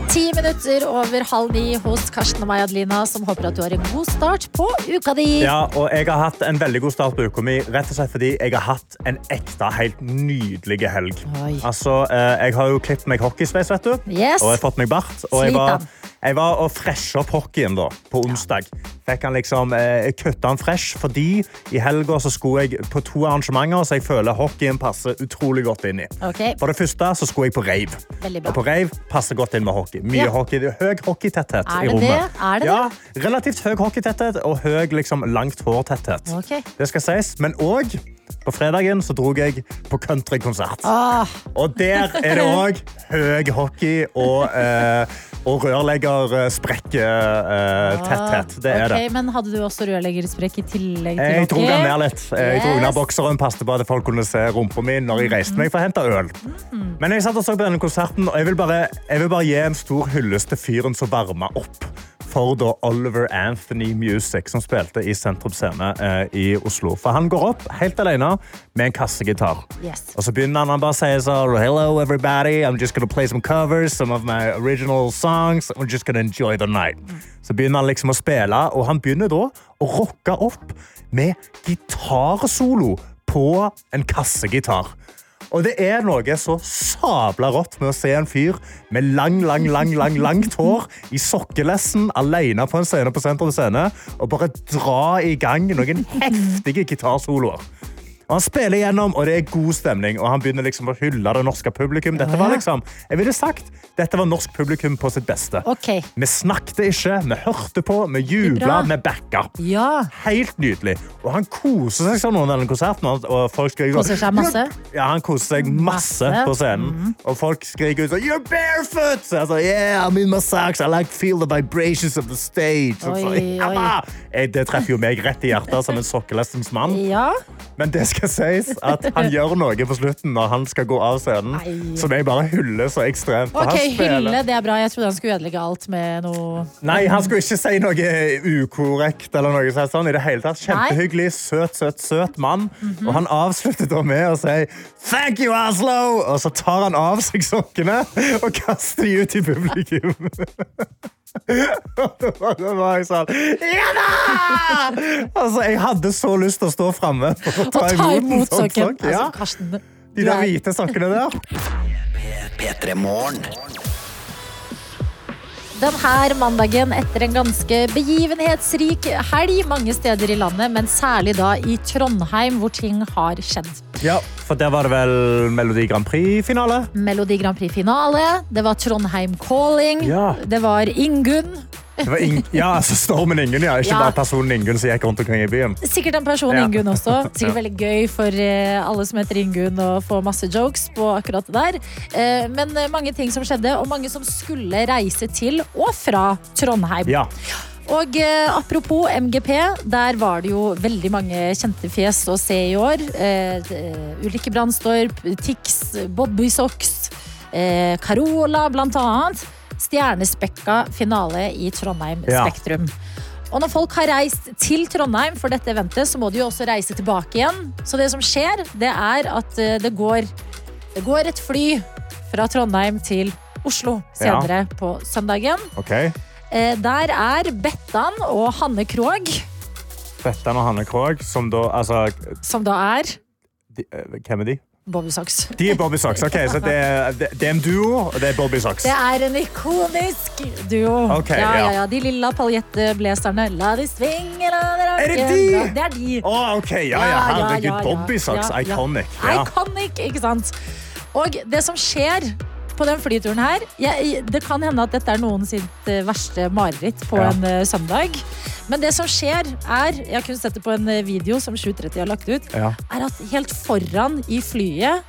Ti minutter over halv ni hos Karsten og meg, Adelina, som håper at du har en god start på uka di. Ja, og jeg har hatt en veldig god start på uka mi, rett og slett fordi jeg har hatt en ekte, helt nydelig helg. Oi. Altså, eh, jeg har jo klippet meg hockeysveis, vet du. Yes. Og jeg har fått meg bart. Og jeg Slit var. Jeg var og fresha opp hockeyen da, på onsdag. Fikk han liksom eh, kutta han fresh, fordi i helga så skulle jeg på to arrangementer, så jeg føler hockeyen passer utrolig godt inn i. Okay. For det første så skulle jeg på rave. Og på rave passer godt inn med hockey. Mye Ja. hockey. Det er høy hockeytetthet i rommet. det? Er det ja, relativt høy hockeytetthet og høy liksom, langt hårtetthet. Okay. Det skal sies. Men òg på fredagen så dro jeg på countrykonsert. Ah, Og der er det òg høy hockey og, eh, og rørleggersprekke eh. Det er okay, det. Men hadde du også rørleggersprekk i tillegg til Jeg dro hockey? den ned litt. Jeg dro ned bokseren, passet på at folk kunne se rumpa mi når jeg reiste meg for å hente øl. Men jeg satt og så på denne konserten, og jeg vil bare, jeg vil bare gi en stor hyllest til fyren som varma opp for da Oliver Anthony Music, som spilte i Sentrum Scene eh, i Oslo. For han går opp helt alene med en kassegitar. Yes. Og så begynner han han bare å si sånn Hello everybody, I'm just gonna play some covers Some of my original songs I'm just gonna enjoy the night Så begynner han liksom å spille Og han begynner da å rocke opp Med gitarsolo På en kassegitar og det er noe så sabla rått med å se en fyr med lang, lang, lang, lang, langt hår i sokkelessen alene på en scene på Sentrum Scene og bare dra i gang noen heftige gitarsoloer. Og han spiller gjennom, og det er god stemning. Og han begynner liksom å hylle det norske publikum. Dette var liksom, jeg ville sagt, dette var norsk publikum på sitt beste. Okay. Vi snakket ikke, vi hørte på, vi jubla, vi backa. Ja. Helt nydelig. Og han koser seg sånn under den konserten. og- folk skriker Koser seg masse? Ja, han koser seg masse, Masse. på scenen. Og folk skriker ut sånn You're barefoot! Så jeg sa, yeah, I'm in my socks. I like feel the vibrations of the stage. Og så, Oi, oi. jeg, det treffer jo meg rett i hjertet som en sokkelestens mann. Ja. Men det skal sies at han gjør noe på slutten når han skal gå av scenen, Nei. som jeg bare hyller så ekstremt. Ok, hylle, det er bra. Jeg trodde han skulle ødelegge alt med noe Nei, han skulle ikke si noe ukorrekt. eller noe sånt. sånn i det hele tatt. Kjempehyggelig, søt, søt, søt mann. Og han avslutter da med å si Thank you, Oslo! Og så tar han av seg sokkene og kaster de ut i publikum. Og da var- jeg sånn Ja da! Altså, jeg hadde så lyst til å stå framme Å ta ta imot imot sånn sokken. Ja. Altså, De der hvite sokkene der. P3 Morgen. Denne mandagen etter en ganske begivenhetsrik helg mange steder i landet, men særlig da i Trondheim, hvor ting har skjedd. Ja, for der var det vel Melodi Grand Prix-finale. Melodi Grand Prix-finale, det var Trondheim Calling, Ja. det var Ingunn. Det var Ing ja, altså Stormen Ingunn, ja. Ikke Ja. bare personen Ingunn som gikk rundt omkring i byen. Sikkert en person Ja. Ingunn også. Sikkert veldig gøy for eh, alle som heter Ingunn å få masse jokes på akkurat det der. Eh, Men eh, mange ting som skjedde, og mange som skulle reise til og fra Trondheim. Ja. Og eh, apropos MGP, der var det jo veldig mange kjente fjes å se i år. Eh, Ulrikke Brandstorp, Tix, Bobbysocks, eh, Carola blant annet. Stjernespekka finale i Trondheim Ja. Spektrum. Og når folk har reist til Trondheim for dette eventet, så må de jo også reise tilbake igjen. Så det som skjer, det er at eh, det går, det går et fly fra Trondheim til Oslo Ja. senere på søndagen. Ok. Eh, Der er Bettan og Hanne Krogh, Bettan og Hanne Krogh, som da Altså, som da er de, eh, hvem er de? Bobby Socks. De er Bobby Socks. ok, så det, er- det, er en duo, og det er Bobby Socks. Det er en ikonisk duo. Okay, ja, ja. ja, ja. De lilla paljettblazerne. La de svinge, la de Er det de?! de? Det er de. Å, ok, ja, ja, Ja, ja, herregud. ja, ja. Bobby Socks, Ja, ja. iconic. Ja. Iconic, ikke sant? Og det som skjer på den flyturen her jeg, Det kan hende at dette er noen sitt eh, verste mareritt på Ja. en uh, søndag. Men det som skjer, er Jeg har kun sett det på en eh, video som 730 har lagt ut. Ja. Er at helt foran i flyet,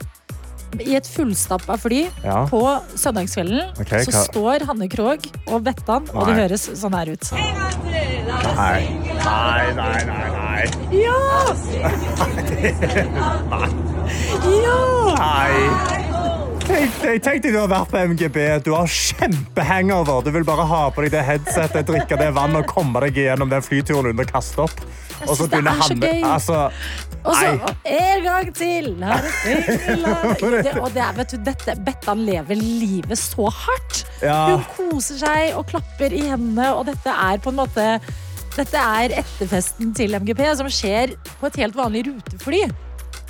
i et fullstappa fly Ja. på søndagskvelden, okay, så hva- står Hanne Krogh og Bettan, og det høres sånn her ut. Nei. Nei, nei, nei, nei. Ja! Nei. Ja! Nei. Tenk deg, tenk deg du har vært på MGB. Du har kjempehangover. Du vil bare ha på deg det headsetet, drikke det vannet og komme deg gjennom den flyturen under å kaste opp. Jeg det er så begynner gøy. Altså, Og så en gang til! Det og det er, vet du, dette, Bettan lever livet så hardt. Hun koser seg og klapper i hendene, og dette er på en måte dette er etterfesten til MGP, som skjer på et helt vanlig rutefly.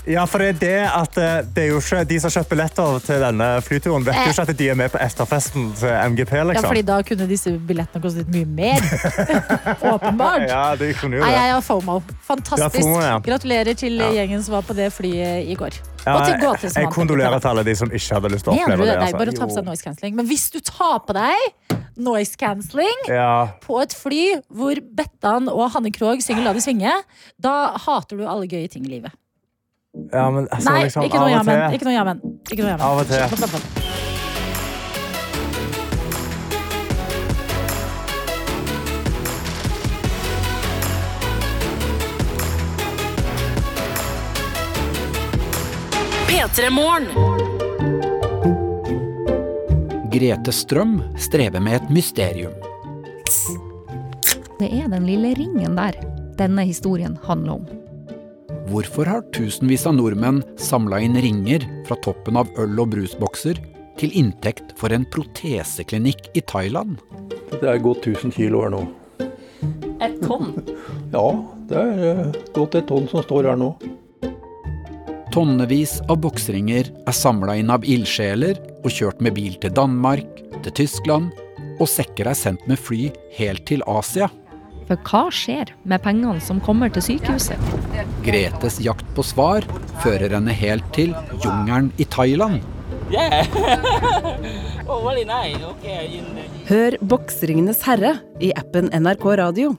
Ja, for det er det at eh, det er jo ikke de som har kjøpt billetter til denne flyturen, vet jo ikke at de er med på efterfesten til MGP, liksom. Ja, fordi da kunne disse billettene kostet mye mer. Åpenbart. Ja, det kunne jo Nei, det. jeg har FOMO. Fantastisk. FOMO, ja. Gratulerer til Ja. gjengen som var på det flyet i går. Ja, til jeg, jeg kondolerer til alle de som ikke hadde lyst til å oppleve det? Nei, altså. bare å ta på seg noise cancelling. Men hvis du tar på deg noise cancelling Ja. på et fly hvor Bettan og Hanne Krogh synger La det svinge, da hater du alle gøye ting i livet. Ja, men altså, Nei, liksom, ikke noe ja, men. Ikke noe jammen. Ikke noe jammen. Av og til. Slapp av, slapp av. P3 Morgen. Grete Strøm strever med et mysterium. Det er den lille ringen der denne historien handler om. Hvorfor har tusenvis av nordmenn samla inn ringer fra toppen av øl- og brusbokser til inntekt for en proteseklinikk i Thailand? Det er gått 1000 kilo her nå. Et tonn? Ja, det er eh, godt et tonn som står her nå. Tonnevis av boksringer er samla inn av ildsjeler og kjørt med bil til Danmark, til Tyskland, og sekker er sendt med fly helt til Asia. For hva skjer med pengene som kommer til sykehuset? Gretes jakt på svar fører henne helt til jungelen i Thailand. Yeah. oh, really nice. Okay. Hør Boksringenes herre i appen NRK Radio.